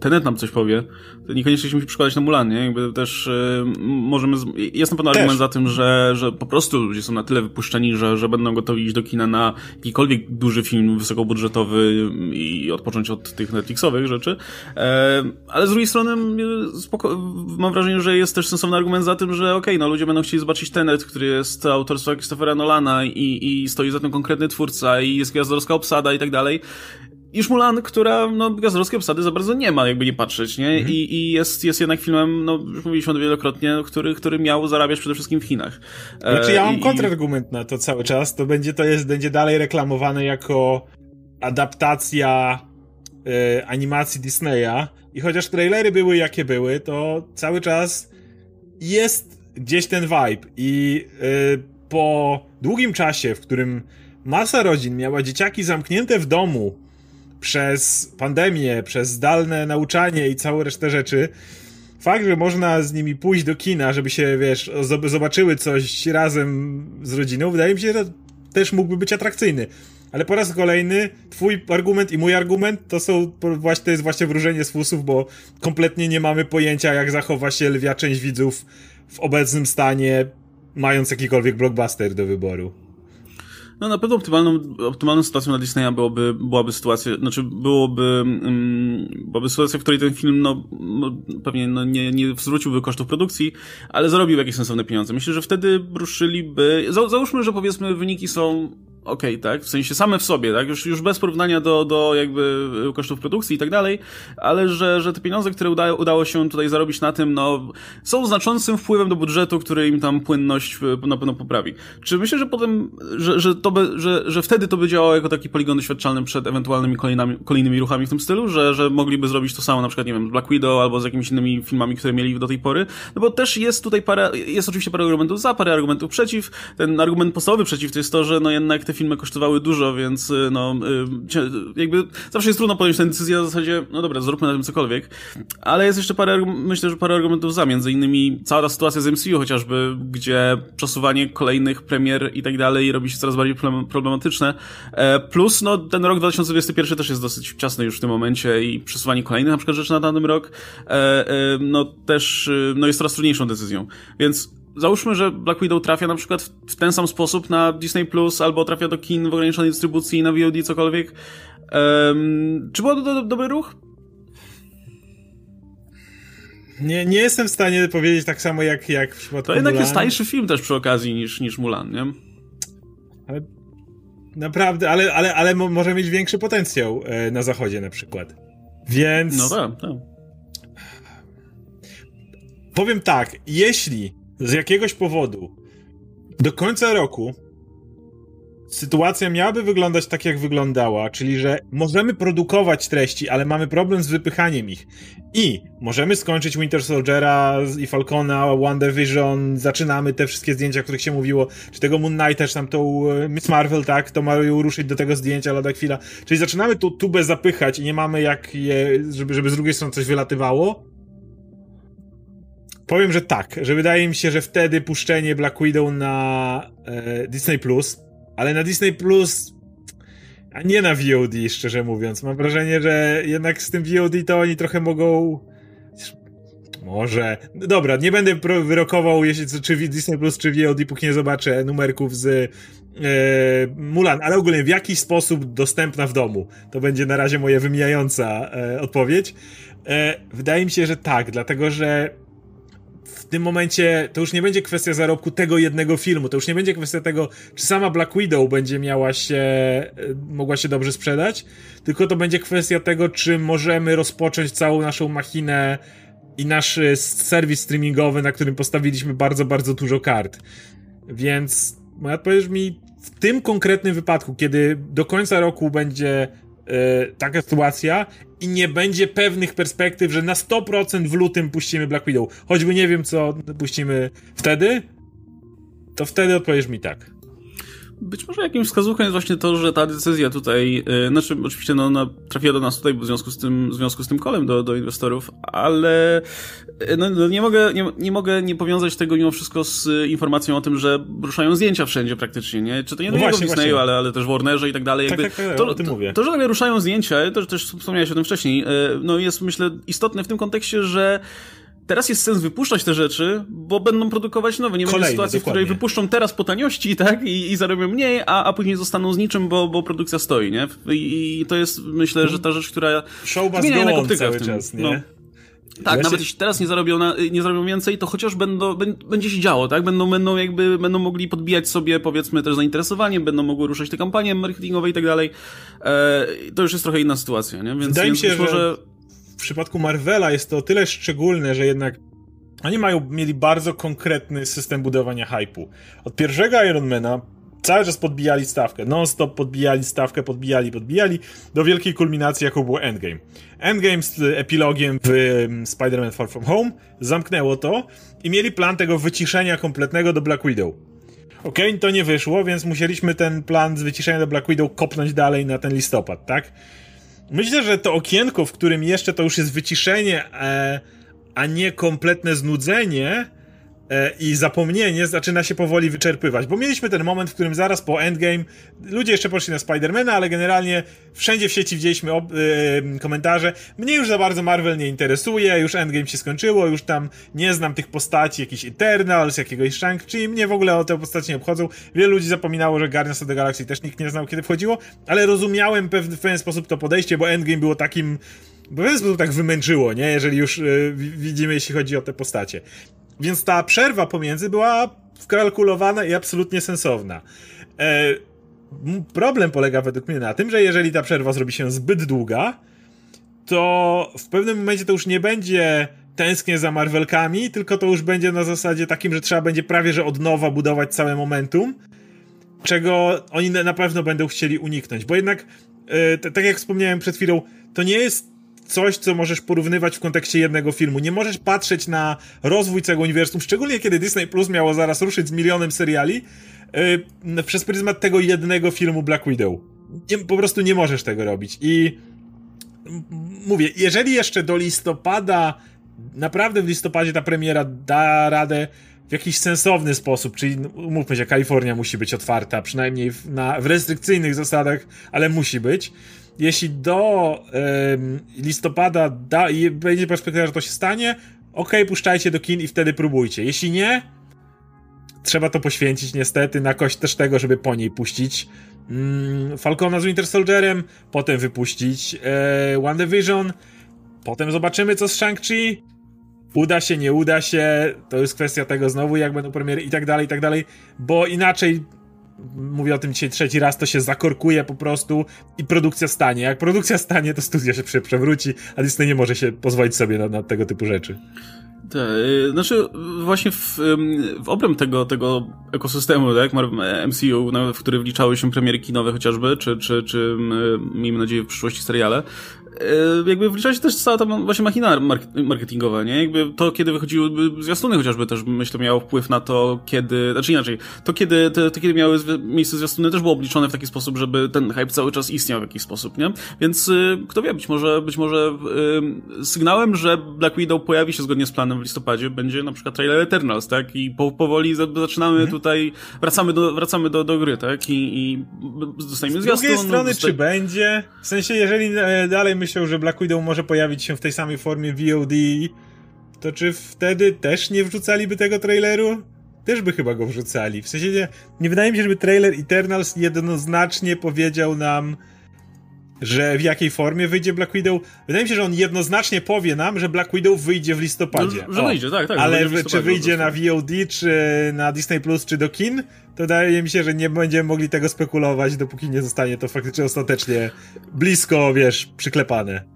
Tenet nam coś powie, to niekoniecznie się musi przykładać na Mulan, nie? Jakby też y, możemy, jest na pewno też. argument za tym, że, że po prostu ludzie są na tyle wypuszczeni, że, że będą gotowi iść do kina na jakikolwiek duży film wysokobudżetowy i odpocząć od tych Netflixowych rzeczy, e, ale z drugiej strony spoko, mam wrażenie, że jest też sensowny argument za tym, że okej, okay, no ludzie będą chcieli zobaczyć Tenet, który jest autorstwa Christophera Nolana i, i stoi za tym konkretny twórca i jest gwiazdorska obsada i tak dalej niż Mulan, która, no, obsady za bardzo nie ma, jakby nie patrzeć, nie? Mhm. I, I jest, jest jednak filmem, no, już mówiliśmy wielokrotnie, który, który miał zarabiać przede wszystkim w Chinach. Znaczy ja mam I, kontrargument na to cały czas, to będzie, to jest, będzie dalej reklamowane jako adaptacja y, animacji Disneya i chociaż trailery były jakie były, to cały czas jest gdzieś ten vibe i y, po długim czasie, w którym masa rodzin miała dzieciaki zamknięte w domu przez pandemię, przez zdalne nauczanie i całe resztę rzeczy, fakt, że można z nimi pójść do kina, żeby się, wiesz, zobaczyły coś razem z rodziną, wydaje mi się, że też mógłby być atrakcyjny. Ale po raz kolejny twój argument i mój argument to są właśnie, to jest właśnie wróżenie z fusów, bo kompletnie nie mamy pojęcia, jak zachowa się lwia część widzów w obecnym stanie, mając jakikolwiek blockbuster do wyboru. No na pewno optymalną, optymalną sytuacją dla Disneya byłoby, byłaby sytuacja, znaczy byłoby, um, byłaby sytuacja, w której ten film no, no pewnie no, nie, nie zwróciłby kosztów produkcji, ale zarobił jakieś sensowne pieniądze. Myślę, że wtedy ruszyliby, za, załóżmy, że powiedzmy wyniki są okej, okay, tak? W sensie same w sobie, tak? Już, już bez porównania do, do jakby kosztów produkcji i tak dalej, ale że, że te pieniądze, które udało, udało się tutaj zarobić na tym, no, są znaczącym wpływem do budżetu, który im tam płynność e, na pewno poprawi. Czy myślę, że potem, że, że to by, że, że wtedy to by działało jako taki poligon doświadczalny przed ewentualnymi kolejnymi, kolejnymi ruchami w tym stylu, że, że mogliby zrobić to samo na przykład, nie wiem, z Black Widow albo z jakimiś innymi filmami, które mieli do tej pory? No bo też jest tutaj parę, jest oczywiście parę argumentów za, parę argumentów przeciw. Ten argument podstawowy przeciw to jest to, że no jednak te filmy kosztowały dużo, więc y, no, y, jakby zawsze jest trudno podjąć tę decyzję w zasadzie, no dobra, zróbmy na tym cokolwiek. Ale jest jeszcze parę, myślę, że parę argumentów za, między innymi cała ta sytuacja z MCU chociażby, gdzie przesuwanie kolejnych premier i tak dalej robi się coraz bardziej problematyczne. E, plus, no, ten rok 2021 też jest dosyć ciasny już w tym momencie i przesuwanie kolejnych na przykład rzeczy na danym rok, e, e, no też, y, no jest coraz trudniejszą decyzją. Więc załóżmy, że Black Widow trafia na przykład w ten sam sposób na Disney Plus albo trafia do kin w ograniczonej dystrybucji na VOD, cokolwiek. Um, czy był to do, do, dobry ruch? Nie, nie jestem w stanie powiedzieć tak samo jak, jak w przypadku To jednak Mulan. jest tańszy film też przy okazji niż, niż Mulan, nie? Ale naprawdę, ale, ale, ale może mieć większy potencjał e, na zachodzie na przykład. Więc... No tak, tak. Powiem tak, jeśli z jakiegoś powodu do końca roku sytuacja miałaby wyglądać tak, jak wyglądała, czyli że możemy produkować treści, ale mamy problem z wypychaniem ich. I możemy skończyć Winter Soldiera i Falcona, WandaVision, zaczynamy te wszystkie zdjęcia, o których się mówiło, czy tego Moon Knight też tam tą e, Miss Marvel, tak, to mają ruszyć do tego zdjęcia lada chwila. Czyli zaczynamy tu tubę zapychać i nie mamy jak je, żeby, żeby z drugiej strony coś wylatywało, Powiem, że tak, że wydaje mi się, że wtedy puszczenie Black Widow na e, Disney Plus, ale na Disney Plus, a nie na VOD, szczerze mówiąc. Mam wrażenie, że jednak z tym VOD to oni trochę mogą. Może. Dobra, nie będę wyrokował, jeśli, czy Disney Plus, czy VOD, póki nie zobaczę numerków z e, Mulan, ale ogólnie w jakiś sposób dostępna w domu. To będzie na razie moja wymijająca e, odpowiedź. E, wydaje mi się, że tak, dlatego że tym momencie to już nie będzie kwestia zarobku tego jednego filmu, to już nie będzie kwestia tego, czy sama Black Widow będzie miała się, e, mogła się dobrze sprzedać, tylko to będzie kwestia tego, czy możemy rozpocząć całą naszą machinę i nasz e, serwis streamingowy, na którym postawiliśmy bardzo, bardzo dużo kart. Więc moja odpowiedź mi w tym konkretnym wypadku, kiedy do końca roku będzie E, taka sytuacja i nie będzie pewnych perspektyw, że na 100% w lutym puścimy Black Widow. Choćby nie wiem, co puścimy wtedy, to wtedy odpowiesz mi tak. Być może jakimś wskazówką jest właśnie to, że ta decyzja tutaj, yy, znaczy oczywiście no, ona trafiła do nas tutaj w związku z tym, w związku z tym kolem do, do inwestorów, ale yy, no, no, nie, mogę, nie, nie mogę nie powiązać tego mimo wszystko z y, informacją o tym, że ruszają zdjęcia wszędzie praktycznie, nie? Czy to nie no tylko w Disneyu, ale, ale też w Warnerze i tak dalej. Tak, Jakby, tak, tak, to, o tym mówię. To, to, że nagle ruszają zdjęcia, to też wspomniałeś o tym wcześniej, yy, no jest myślę istotne w tym kontekście, że teraz jest sens wypuszczać te rzeczy, bo będą produkować nowe. Nie Kolejne, będzie sytuacji, dokładnie. w której wypuszczą teraz po taniości, tak, i, i zarobią mniej, a, a później zostaną z niczym, bo, bo produkcja stoi, nie? I, I, to jest, myślę, że ta rzecz, która Show must go on cały czas, nie? No. Tak, nawet jeśli teraz nie zarobią, na, nie zarobią więcej, to chociaż będą, będzie się działo, tak? Będą, będą jakby, będą mogli podbijać sobie, powiedzmy, też zainteresowanie, będą mogły ruszać te kampanie marketingowe i tak dalej. E, to już jest trochę inna sytuacja, nie? Więc, Wydaje mi się, że... przypadku Marvela jest to o tyle szczególne, że jednak oni mają, mieli bardzo konkretny system budowania hypu. Od pierwszego Ironmana cały czas podbijali stawkę, non-stop podbijali stawkę, podbijali, podbijali, do wielkiej kulminacji, jaką było Endgame. Endgame z epilogiem w mm, Spider-Man Far From Home zamknęło to i mieli plan tego wyciszenia kompletnego do Black Widow. Okej, okay, to nie wyszło, więc musieliśmy ten plan z wyciszenia do Black Widow kopnąć dalej na ten listopad, tak? Myślę, że to okienko, w którym jeszcze to już jest wyciszenie, e, a nie kompletne znudzenie, i zapomnienie zaczyna się powoli wyczerpywać, bo mieliśmy ten moment, w którym zaraz po Endgame ludzie jeszcze poszli na Spidermana, ale generalnie wszędzie w sieci widzieliśmy yy, komentarze, mnie już za bardzo Marvel nie interesuje, już Endgame się skończyło, już tam nie znam tych postaci, jakiś Eternals, jakiegoś Shang-Chi, mnie w ogóle o te postaci nie obchodzą. Wielu ludzi zapominało, że Guardians of the Galaxy też nikt nie znał, kiedy wchodziło, ale rozumiałem w pewien sposób to podejście, bo Endgame było takim w pewien sposób tak wymęczyło, nie? Jeżeli już yy, widzimy, jeśli chodzi o te postacie. Więc ta przerwa pomiędzy była wkalkulowana i absolutnie sensowna. E, problem polega według mnie na tym, że jeżeli ta przerwa zrobi się zbyt długa, to w pewnym momencie to już nie będzie tęsknię za Marvelkami, tylko to już będzie na zasadzie takim, że trzeba będzie prawie że od nowa budować całe momentum, czego oni na pewno będą chcieli uniknąć, bo jednak, e, tak jak wspomniałem przed chwilą, to nie jest coś, co możesz porównywać w kontekście jednego filmu. Nie możesz patrzeć na rozwój całego uniwersum, szczególnie kiedy Disney Plus miało zaraz ruszyć z milionem seriali, yy, przez pryzmat tego jednego filmu Black Widow. Nie, po prostu nie możesz tego robić. I mówię, jeżeli jeszcze do listopada, naprawdę w listopadzie ta premiera da radę w jakiś sensowny sposób, czyli umówmy się, Kalifornia musi być otwarta, przynajmniej w, na, w restrykcyjnych zasadach, ale musi być jeśli do listopada da, będzie perspektywa, że to się stanie, ok, puszczajcie do kin i wtedy próbujcie. Jeśli nie, trzeba to poświęcić niestety na kość też tego, żeby po niej puścić mm, Falcona z Winter Soldierem, potem wypuścić One Division, potem zobaczymy co z Shang-Chi, uda się, nie uda się, to jest kwestia tego znowu, jak będą premiery i tak dalej, i tak dalej, bo inaczej mówię o tym dzisiaj trzeci raz, to się zakorkuje po prostu i produkcja stanie. Jak produkcja stanie, to studio się przewróci, a Disney nie może się pozwolić sobie na, na tego typu rzeczy. Tak, znaczy właśnie w, w obręb tego, tego ekosystemu, tak, MCU, w który wliczały się premiery kinowe chociażby, czy, czy, czy miejmy nadzieję w przyszłości seriale, jakby wlicza się też cała ta właśnie machina marketingowa, nie? Jakby to, kiedy wychodziły zwiastuny chociażby też, myślę, miało wpływ na to, kiedy, znaczy inaczej, to kiedy, to, to kiedy miały miejsce zwiastuny też było obliczone w taki sposób, żeby ten hype cały czas istniał w jakiś sposób, nie? Więc y, kto wie, być może, być może y, sygnałem, że Black Widow pojawi się zgodnie z planem w listopadzie, będzie na przykład trailer Eternals, tak? I po, powoli zaczynamy mhm. tutaj, wracamy do, wracamy do, do gry, tak? I, i dostajemy zwiastun. Z drugiej strony, czy będzie? W sensie, jeżeli e, dalej myślał, że Black Widow może pojawić się w tej samej formie VOD, to czy wtedy też nie wrzucaliby tego traileru? Też by chyba go wrzucali. W sensie nie, nie wydaje mi się, żeby trailer Eternals jednoznacznie powiedział nam, że w jakiej formie wyjdzie Black Widow. Wydaje mi się, że on jednoznacznie powie nam, że Black Widow wyjdzie w listopadzie. No, że wyjdzie, tak, tak. Ale czy wyjdzie na VOD, czy na Disney Plus, czy do kin, to wydaje mi się, że nie będziemy mogli tego spekulować, dopóki nie zostanie to faktycznie ostatecznie blisko, wiesz, przyklepane.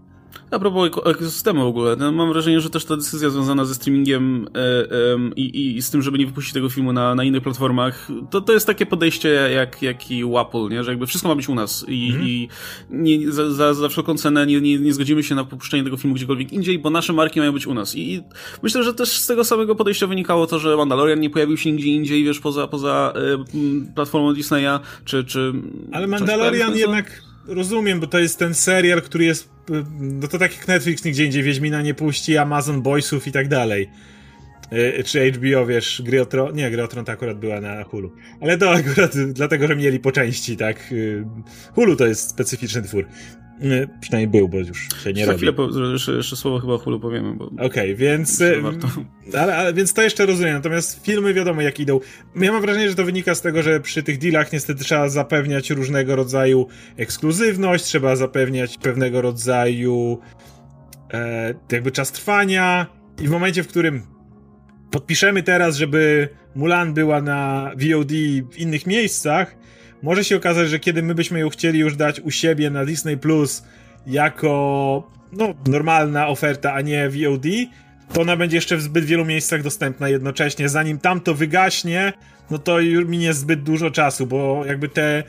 A propos ekosystemu w ogóle, no mam wrażenie, że też ta decyzja związana ze streamingiem e, e, i, i z tym, żeby nie wypuścić tego filmu na, na innych platformach, to, to jest takie podejście jak, jak i Apple, nie? że jakby wszystko ma być u nas i, mm. i nie, za, za, za wszelką cenę nie, nie, nie zgodzimy się na popuszczenie tego filmu gdziekolwiek indziej, bo nasze marki mają być u nas. I, i myślę, że też z tego samego podejścia wynikało to, że Mandalorian nie pojawił się nigdzie indziej, wiesz, poza, poza e, platformą Disneya, czy... czy Ale Mandalorian jednak rozumiem, bo to jest ten serial, który jest. No to tak jak Netflix nigdzie indziej Wiedźmina nie puści, Amazon Boysów i tak dalej. E, czy HBO, wiesz, gry o Tron, nie, gry o Tron to akurat była na Hulu. Ale to akurat dlatego, że mieli po części, tak. Y, Hulu to jest specyficzny twór. Przynajmniej był, bo już się nie Za robi. chwilę po, jeszcze, jeszcze słowo chyba o Hulu powiemy. Okej, okay, więc. Ale, ale, więc to jeszcze rozumiem. Natomiast filmy wiadomo jak idą. Ja mam wrażenie, że to wynika z tego, że przy tych dealach niestety trzeba zapewniać różnego rodzaju ekskluzywność, trzeba zapewniać pewnego rodzaju e, jakby czas trwania. I w momencie, w którym podpiszemy teraz, żeby Mulan była na VOD w innych miejscach, może się okazać, że kiedy my byśmy ją chcieli już dać u siebie na Disney Plus jako no, normalna oferta, a nie VOD, to ona będzie jeszcze w zbyt wielu miejscach dostępna jednocześnie. Zanim tam to wygaśnie, no to już minie zbyt dużo czasu, bo jakby te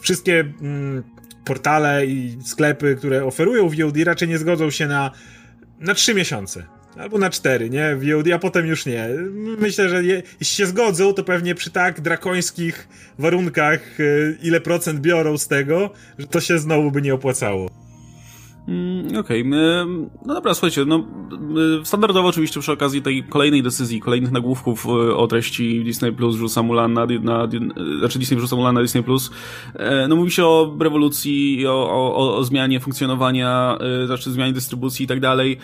wszystkie mm, portale i sklepy, które oferują VOD, raczej nie zgodzą się na, na 3 miesiące. Albo na cztery, nie? VOD, a potem już nie. Myślę, że je, jeśli się zgodzą, to pewnie przy tak drakońskich warunkach, y, ile procent biorą z tego, że to się znowu by nie opłacało. Mm, Okej, okay. no dobra, słuchajcie, no standardowo oczywiście przy okazji tej kolejnej decyzji, kolejnych nagłówków y, o treści Disney Plus rzuca Mulan na, na, znaczy Disney rzuca Mulan na Disney Plus, e, no mówi się o rewolucji, o, o, o zmianie funkcjonowania, y, znaczy zmianie dystrybucji i tak dalej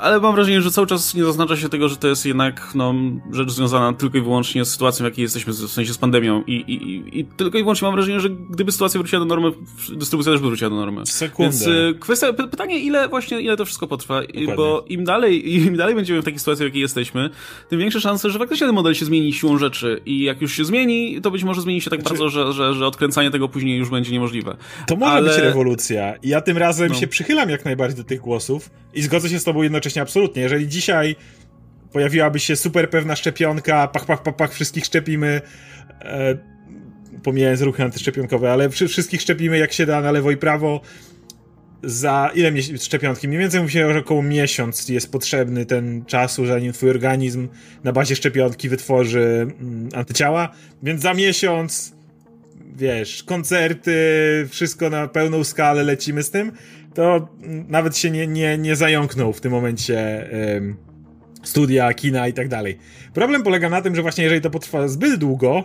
ale mam wrażenie, że cały czas nie zaznacza się tego, że to jest jednak no, rzecz związana tylko i wyłącznie z sytuacją, w jakiej jesteśmy, w sensie z pandemią. I, i, i tylko i wyłącznie mam wrażenie, że gdyby sytuacja wróciła do normy, dystrybucja też by wróciła do normy. Sekundę. Więc y, kwestia, pytanie, ile właśnie, ile to wszystko potrwa, Dokładnie. bo im dalej, im dalej będziemy w takiej sytuacji, w jakiej jesteśmy, tym większe szanse, że faktycznie ten model się zmieni siłą rzeczy i jak już się zmieni, to być może zmieni się tak znaczy... bardzo, że, że, że odkręcanie tego później już będzie niemożliwe. To może ale... być rewolucja. I ja tym razem no. się przychylam jak najbardziej do tych głosów i zgodzę się z tobą jednocześnie absolutnie. Jeżeli dzisiaj pojawiłaby się super pewna szczepionka, pach, pach, pach, pach wszystkich szczepimy, e, pomijając ruchy antyszczepionkowe, ale wszystkich szczepimy jak się da na lewo i prawo, za ile szczepionki? Mniej więcej się, że około miesiąc jest potrzebny ten czasu, zanim twój organizm na bazie szczepionki wytworzy mm, antyciała, więc za miesiąc wiesz, koncerty, wszystko na pełną skalę lecimy z tym to nawet się nie, nie, nie zająknął w tym momencie um, studia, kina i tak dalej. Problem polega na tym, że właśnie jeżeli to potrwa zbyt długo,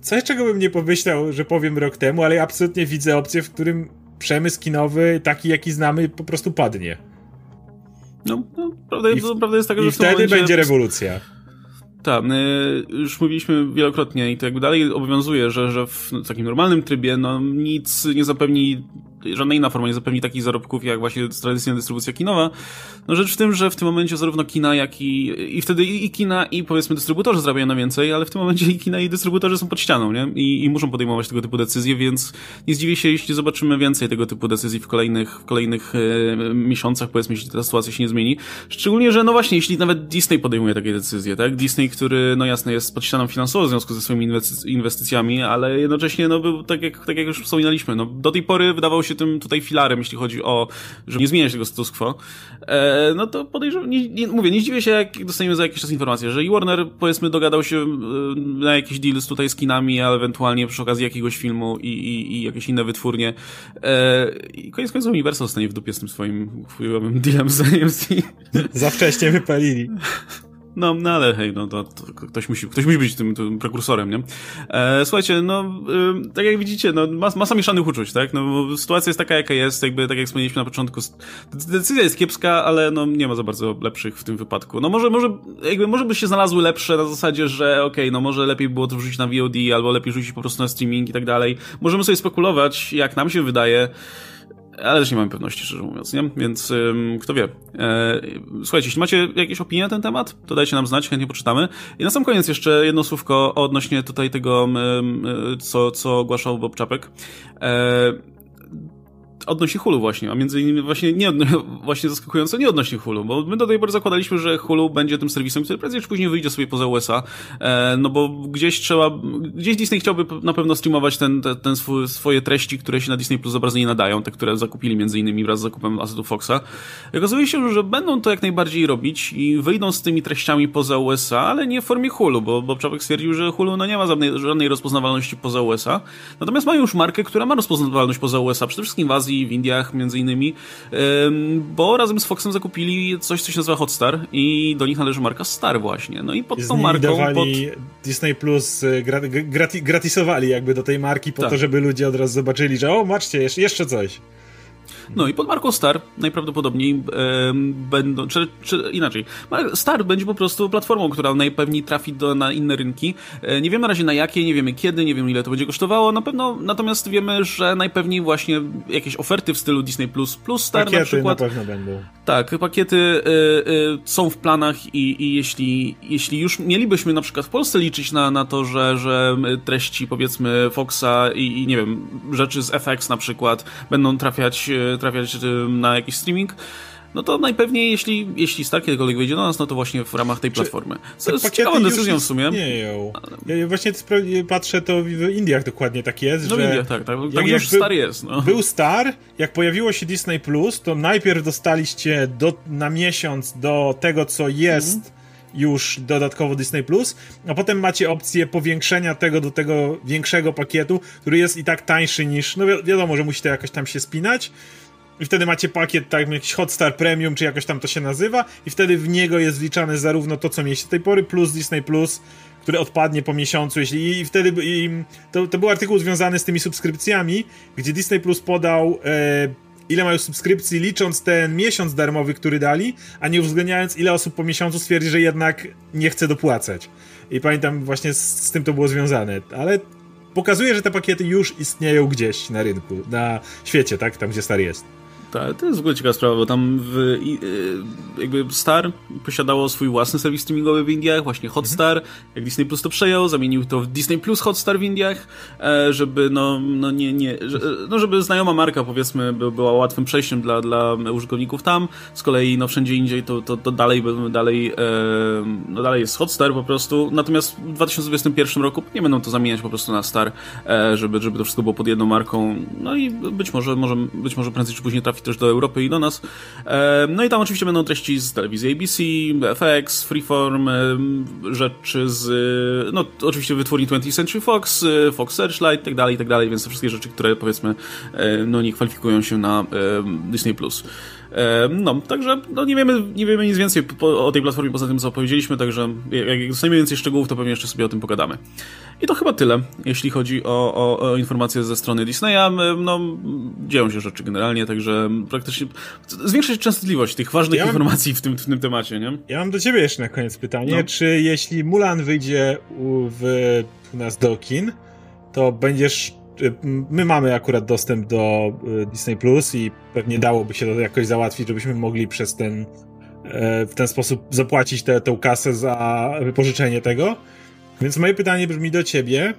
coś czego bym nie pomyślał, że powiem rok temu, ale ja absolutnie widzę opcję, w którym przemysł kinowy, taki jaki znamy, po prostu padnie. No, no prawda, I w, prawda jest taka, że I wtedy momencie... będzie rewolucja. Tak, już mówiliśmy wielokrotnie i to jakby dalej obowiązuje, że, że w takim normalnym trybie no, nic nie zapewni żadna inna forma nie zapewni takich zarobków jak właśnie tradycyjna dystrybucja kinowa. No rzecz w tym, że w tym momencie zarówno kina, jak i, i wtedy i, kina, i powiedzmy dystrybutorzy zarabiają na więcej, ale w tym momencie i kina, i dystrybutorzy są pod ścianą, nie? I, i muszą podejmować tego typu decyzje, więc nie zdziwię się, jeśli zobaczymy więcej tego typu decyzji w kolejnych, w kolejnych e, miesiącach, powiedzmy, jeśli ta sytuacja się nie zmieni. Szczególnie, że no właśnie, jeśli nawet Disney podejmuje takie decyzje, tak? Disney, który, no jasne, jest pod ścianą finansowo w związku ze swoimi inwestycjami, ale jednocześnie, no był, tak jak, tak jak już wspominaliśmy, no do tej pory wydawało się się tym tutaj filarem, jeśli chodzi o, żeby nie zmieniać tego status quo, e, no to podejrzewam, nie, nie, mówię, nie zdziwię się, jak dostaniemy za jakiś czas informację, że i Warner, powiedzmy, dogadał się e, na jakiś deal z tutaj z kinami, a ewentualnie przy okazji jakiegoś filmu i, i, i jakieś inne wytwórnie. E, I koniec końców Universal stanie w dupie z tym swoim chujowym dealem z AMC. Za wcześnie wypalili. No, no ale hej, no to, to, ktoś, musi, ktoś musi być tym, tym prekursorem, nie? E, słuchajcie, no, y, tak jak widzicie, no, mas, masa mieszanych uczuć, tak? No, sytuacja jest taka, jaka jest, jakby, tak jak wspomnieliśmy na początku, decyzja jest kiepska, ale no, nie ma za bardzo lepszych w tym wypadku. No, może, może, jakby, może by się znalazły lepsze na zasadzie, że okej, okay, no, może lepiej było to wrzucić na VOD, albo lepiej rzucić po prostu na streaming i tak dalej. Możemy sobie spekulować, jak nam się wydaje, ale też nie mam pewności, szczerze mówiąc, nie? Więc ym, kto wie. E, słuchajcie, jeśli macie jakieś opinie na ten temat, to dajcie nam znać, chętnie poczytamy. I na sam koniec jeszcze jedno słówko odnośnie tutaj tego, ym, co, co ogłaszał Bob Czapek. E, odnośnie Hulu właśnie, a między innymi właśnie nie właśnie zaskakująco nie odnośnie Hulu, bo my do tej pory zakładaliśmy, że Hulu będzie tym serwisem, który prędzej czy później wyjdzie sobie poza USA, e, no bo gdzieś trzeba, gdzieś Disney chciałby na pewno streamować ten, ten, ten swój, swoje treści, które się na Disney Plus za nie nadają, te, które zakupili między innymi wraz z zakupem asetów Foxa. Okazuje się, że będą to jak najbardziej robić i wyjdą z tymi treściami poza USA, ale nie w formie Hulu, bo Bob Czapek stwierdził, że Hulu no nie ma żadnej, żadnej rozpoznawalności poza USA, natomiast mają już markę, która ma rozpoznawalność poza USA, przede wszystkim w Azji, w Indiach między innymi, bo razem z Foxem zakupili coś, co się nazywa Hotstar i do nich należy marka Star właśnie. No i pod tą marką... Pod... Disney Plus y, grati gratisowali jakby do tej marki po tak. to, żeby ludzie od razu zobaczyli, że o, maczcie, jeszcze coś. No i pod marką Star najprawdopodobniej e, będą, czy, czy, inaczej, Star będzie po prostu platformą, która najpewniej trafi do, na inne rynki. E, nie wiemy na razie na jakie, nie wiemy kiedy, nie wiemy ile to będzie kosztowało, na pewno, natomiast wiemy, że najpewniej właśnie jakieś oferty w stylu Disney Plus, plus Star pakiety na przykład. na pewno będą. Tak, pakiety y, y, są w planach i, i jeśli, jeśli już mielibyśmy na przykład w Polsce liczyć na, na to, że, że treści powiedzmy Foxa i, i nie wiem, rzeczy z FX na przykład będą trafiać trafiać na jakiś streaming, no to najpewniej, jeśli, jeśli Star kiedykolwiek wyjdzie do nas, no to właśnie w ramach tej platformy. Co jest ciekawą decyzją w sumie. Istnieją. Ja właśnie patrzę, to w Indiach dokładnie tak jest, no że... w Indiach, tak, tak. Tam jak, już Star jest, no. Był Star, jak pojawiło się Disney+, Plus, to najpierw dostaliście do, na miesiąc do tego, co jest mm już dodatkowo Disney Plus, a potem macie opcję powiększenia tego do tego większego pakietu, który jest i tak tańszy niż, no wi wiadomo, że musi to jakoś tam się spinać. I wtedy macie pakiet, tak jakiś Hotstar Premium, czy jakoś tam to się nazywa, i wtedy w niego jest wliczane zarówno to, co mieliście do tej pory, plus Disney Plus, który odpadnie po miesiącu, jeśli i wtedy i to, to był artykuł związany z tymi subskrypcjami, gdzie Disney Plus podał e, ile mają subskrypcji, licząc ten miesiąc darmowy, który dali, a nie uwzględniając, ile osób po miesiącu stwierdzi, że jednak nie chce dopłacać. I pamiętam, właśnie z, z tym to było związane, ale pokazuje, że te pakiety już istnieją gdzieś na rynku, na świecie, tak? Tam, gdzie Star jest. Tak, to jest w ogóle ciekawa sprawa, bo tam w, y, jakby Star posiadało swój własny serwis streamingowy w Indiach, właśnie Hotstar, mhm. jak Disney Plus to przejął, zamienił to w Disney Plus Hotstar w Indiach, e, żeby no, no nie, nie, no żeby znajoma marka powiedzmy była łatwym przejściem dla, dla użytkowników tam, z kolei no wszędzie indziej to, to, to dalej, dalej, e, no dalej jest Hotstar po prostu, natomiast w 2021 roku nie będą to zamieniać po prostu na Star, e, żeby, żeby to wszystko było pod jedną marką, no i być może, może, być może prędzej czy później trafi też do Europy i do nas. No i tam oczywiście będą treści z telewizji ABC, FX, Freeform, rzeczy z, no oczywiście wytwórni 20th Century Fox, Fox Searchlight, tak dalej, tak dalej, więc to wszystkie rzeczy, które powiedzmy, no nie kwalifikują się na Disney+. Plus. No, także no, nie, wiemy, nie wiemy nic więcej o tej platformie poza tym, co powiedzieliśmy, także jak dostaniemy więcej szczegółów, to pewnie jeszcze sobie o tym pogadamy. I to chyba tyle, jeśli chodzi o, o, o informacje ze strony Disneya. No, dzieją się rzeczy generalnie, także praktycznie zwiększa się częstotliwość tych ważnych ja informacji w tym, w tym temacie, nie? Ja mam do ciebie jeszcze na koniec pytanie, no. czy jeśli Mulan wyjdzie u, w, u nas do kin, to będziesz my mamy akurat dostęp do y, Disney Plus i pewnie dałoby się to jakoś załatwić, żebyśmy mogli przez ten e, w ten sposób zapłacić tę kasę za wypożyczenie tego. Więc moje pytanie brzmi do ciebie,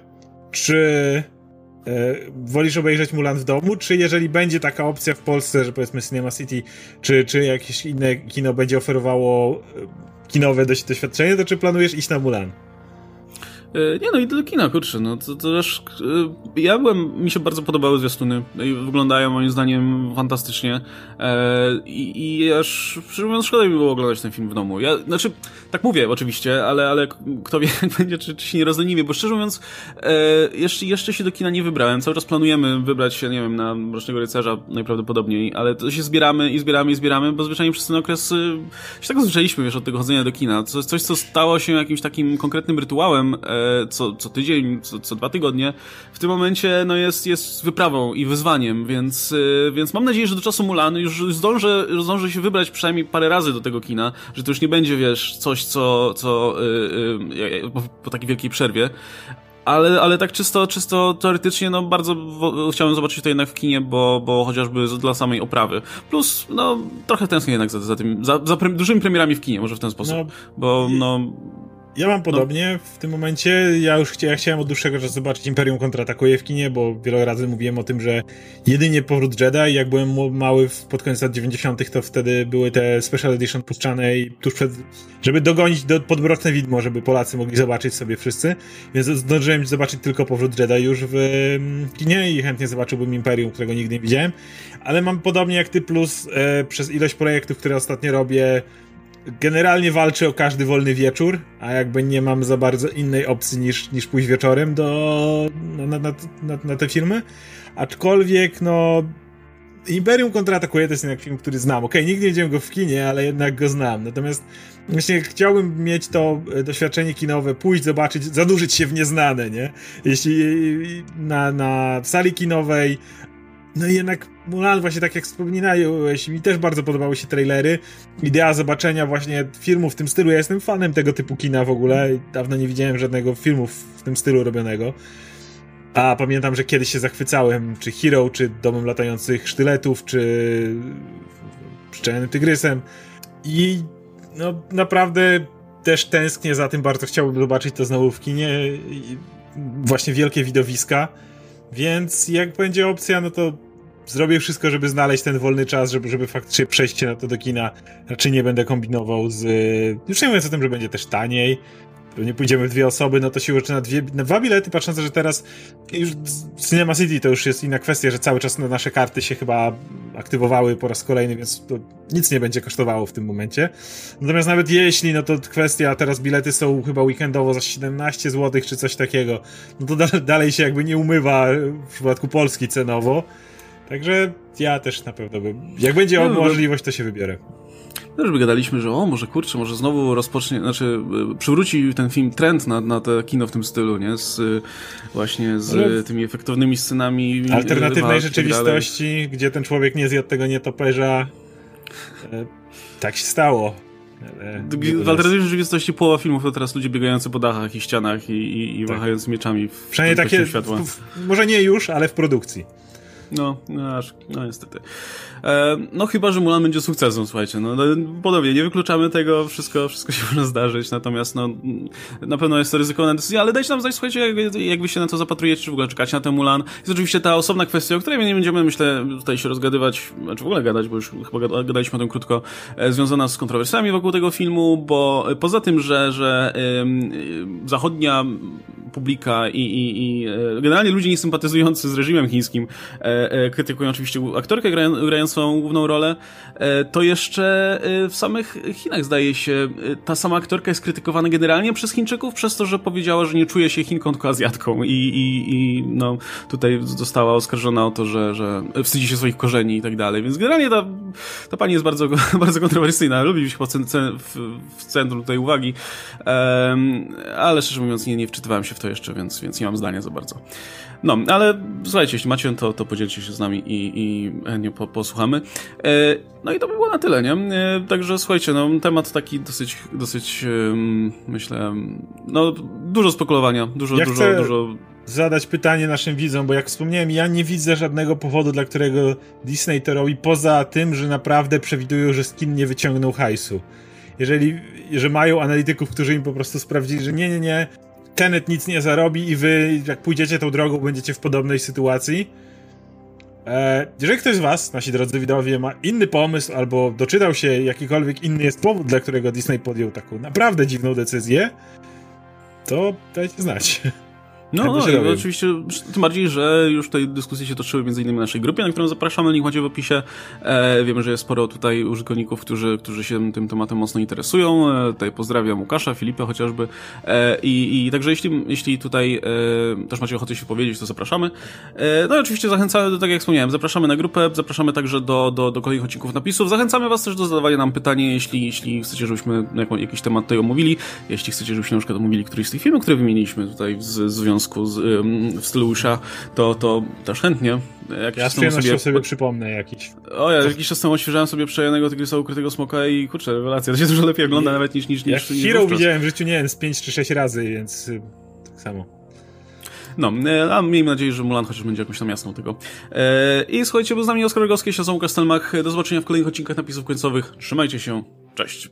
czy e, wolisz obejrzeć Mulan w domu, czy jeżeli będzie taka opcja w Polsce, że powiedzmy Cinema City, czy, czy jakieś inne kino będzie oferowało e, kinowe doświadczenie, to czy planujesz iść na Mulan? E, nie no, i do kina, kurczę, no to, to też... E, ja byłem, mi się bardzo podobały zwiastuny i wyglądają moim zdaniem fantastycznie e, i, i aż, szczerze mówiąc, szkoda mi było oglądać ten film w domu. Ja, znaczy, tak mówię oczywiście, ale, ale kto wie, jak będzie, czy, czy się nie rozleniwię, bo szczerze mówiąc, jeszcze, jeszcze się do kina nie wybrałem. Cały czas planujemy wybrać się, nie wiem, na Mrocznego Rycerza najprawdopodobniej, ale to się zbieramy i zbieramy i zbieramy, bo zwyczajnie przez ten okres się tak zwyczailiśmy, wiesz, od tego chodzenia do kina. Coś, coś co stało się jakimś takim konkretnym rytuałem, co, co tydzień, co, co dwa tygodnie, w tym momencie no jest, jest wyprawą i wyzwaniem, więc, y, więc mam nadzieję, że do czasu Mulan już zdążę, zdążę się wybrać przynajmniej parę razy do tego kina, że to już nie będzie, wiesz, coś, co, co yy, yy, po, po takiej wielkiej przerwie, ale, ale tak czysto, czysto teoretycznie, no bardzo chciałem zobaczyć to jednak w kinie, bo, bo chociażby dla samej oprawy. Plus, no trochę tęsknię jednak za, za tym, za, za pre dużymi premierami w kinie, może w ten sposób. No, bo no Ja mam podobnie w tym momencie. Ja już chcia, ja chciałem od dłuższego czasu zobaczyć Imperium kontratakuje w kinie, bo wiele razy mówiłem o tym, że jedynie powrót Jedi. Jak byłem mały pod koniec lat 90., to wtedy były te Special Edition puszczane i tuż przed, żeby dogonić do podmroczne widmo, żeby Polacy mogli zobaczyć sobie wszyscy. Więc zdążyłem zobaczyć tylko powrót Jedi już w mm, kinie i chętnie zobaczyłbym Imperium, którego nigdy nie widziałem. Ale mam podobnie jak ty, plus e, przez ilość projektów, które ostatnio robię generalnie walczę o każdy wolny wieczór, a jakby nie mam za bardzo innej opcji niż, niż pójść wieczorem do, na, na, na, na te filmy. Aczkolwiek, no. Imperium kontratakuje to jest jednak film, który znam. Okej, okay, nigdy nie widziałem go w kinie, ale jednak go znam. Natomiast właśnie chciałbym mieć to e, doświadczenie kinowe, pójść, zobaczyć, zanurzyć się w nieznane, nie? Jeśli na, na sali kinowej no jednak Mulan, właśnie tak jak wspominałeś, mi też bardzo podobały się trailery. Idea zobaczenia właśnie filmu w tym stylu. Ja jestem fanem tego typu kina w ogóle. Dawno nie widziałem żadnego filmu w tym stylu robionego. A pamiętam, że kiedyś się zachwycałem, czy Hero, czy Domem Latających Sztyletów, czy Pszczelnym Tygrysem. I no naprawdę też tęsknię za tym, bardzo chciałbym zobaczyć to znowu w kinie. Właśnie wielkie widowiska. Więc jak będzie opcja, no to zrobię wszystko, żeby znaleźć ten wolny czas, żeby, żeby faktycznie przejść na to do kina. Raczej nie będę kombinował z... Już nie mówiąc o tym, że będzie też taniej, nie pójdziemy dwie osoby, no to się na dwie, na dwa bilety, patrząc, że teraz już Cinema City to już jest inna kwestia, że cały czas na nasze karty się chyba aktywowały po raz kolejny, więc to nic nie będzie kosztowało w tym momencie. Natomiast nawet jeśli, no to kwestia, teraz bilety są chyba weekendowo za 17 zł czy coś takiego, no to da dalej się jakby nie umywa w przypadku Polski cenowo. Także ja też na pewno bym, jak będzie no, możliwość, to się wybiorę. Też by gadaliśmy, że o, może kurczę, może znowu rozpocznie, znaczy e, przywróci ten film trend na, na te kino w tym stylu, nie? Z właśnie z no, tymi efektownymi scenami. Alternatywnej tak rzeczywistości, tak gdzie ten człowiek nie zjadł tego nietoperza. E, tak się stało. W alternatywnej rzeczywistości połowa filmów to teraz ludzie biegający po dachach i ścianach i, i, i tak. wahając mieczami w Przynajmniej takie, światła. W, może nie już, ale w produkcji. No, no, aż, no niestety. E, no chyba, że Mulan będzie sukcesem, słuchajcie. No, no, podobnie, nie wykluczamy tego, wszystko, wszystko się może zdarzyć, natomiast no, na pewno jest to ryzykowna decyzja, ale dajcie nam znać, słuchajcie, jak, jak wy się na to zapatrujecie, czy w ogóle czekacie na ten Mulan. Jest oczywiście ta osobna kwestia, o której my nie będziemy, myślę, tutaj się rozgadywać, znaczy w ogóle gadać, bo już chyba gadaliśmy o tym krótko, e, związana z kontrowersjami wokół tego filmu, bo poza tym, że, że zachodnia publika i, i, i e, generalnie ludzie niesympatyzujący z reżimem chińskim e, e, krytykują oczywiście aktorkę grającą główną rolę, to jeszcze w samych Chinach zdaje się ta sama aktorka jest krytykowana generalnie przez Chińczyków przez to, że powiedziała, że nie czuje się Chinką, tylko Azjatką. I, i, i no, tutaj została oskarżona o to, że, że wstydzi się swoich korzeni i tak dalej, więc generalnie ta, ta pani jest bardzo, bardzo kontrowersyjna, lubi w centrum tej uwagi, ale szczerze mówiąc nie, nie wczytywałem się w to jeszcze, więc, więc nie mam zdania za bardzo. No, ale słuchajcie, jeśli macie, to, to podzielcie się z nami i, i chętnie po, posłuchamy. E, no i to by było na tyle, nie? E, także słuchajcie, no, temat taki dosyć, dosyć myślę, no, dużo spekulowania, dużo, ja dużo, dużo zadać pytanie naszym widzom, bo jak wspomniałem, ja nie widzę żadnego powodu, dla którego Disney to robi, poza tym, że naprawdę przewidują, że skin nie wyciągnął hajsu. Jeżeli, że mają analityków, którzy im po prostu sprawdzili, że nie, nie, nie, Tenet nic nie zarobi i wy, jak pójdziecie tą drogą, będziecie w podobnej sytuacji. E, jeżeli ktoś z was, nasi drodzy widowie, ma inny pomysł albo doczytał się jakikolwiek inny jest powód, dla którego Disney podjął taką naprawdę dziwną decyzję, to dajcie znać. No, no i oczywiście, tym bardziej, że już tutaj dyskusje się toczyły między innymi w naszej grupie, na którą zapraszamy, link macie w opisie. E, wiemy, że jest sporo tutaj użytkowników, którzy, którzy się tym tematem mocno interesują. E, tutaj pozdrawiam Łukasza, Filipę chociażby. E, i, I także jeśli, jeśli tutaj e, też macie ochotę się powiedzieć, to zapraszamy. E, no i oczywiście zachęcamy, tak jak wspomniałem, zapraszamy na grupę, zapraszamy także do, do, do kolejnych odcinków napisów. Zachęcamy was też do zadawania nam pytania, jeśli, jeśli chcecie, żebyśmy jakiś temat tutaj omówili, jeśli chcecie, żebyśmy na przykład omówili któryś z tych filmów, które wymieniliśmy tutaj w, w związku związku z, w stylu Usha, to, to też chętnie. Jakiś ja z przyjemnością sobie, sobie przypomnę jakiś. O, ja jakiś czas temu odświeżałem sobie przejonego Tygrysa Ukrytego Smoka i kurczę, rewelacja. To się dużo lepiej ogląda nie, nawet niż niż, niż, niż Hero widziałem w życiu, nie wiem, z 5 czy 6 razy, więc y, tak samo. No, e, a miejmy nadzieję, że Mulan chociaż będzie jakąś tam jasną tego. E, I słuchajcie, był z nami Oskar Rogowski, się Kastelmach. Do zobaczenia w kolejnych odcinkach napisów końcowych. Trzymajcie się, cześć.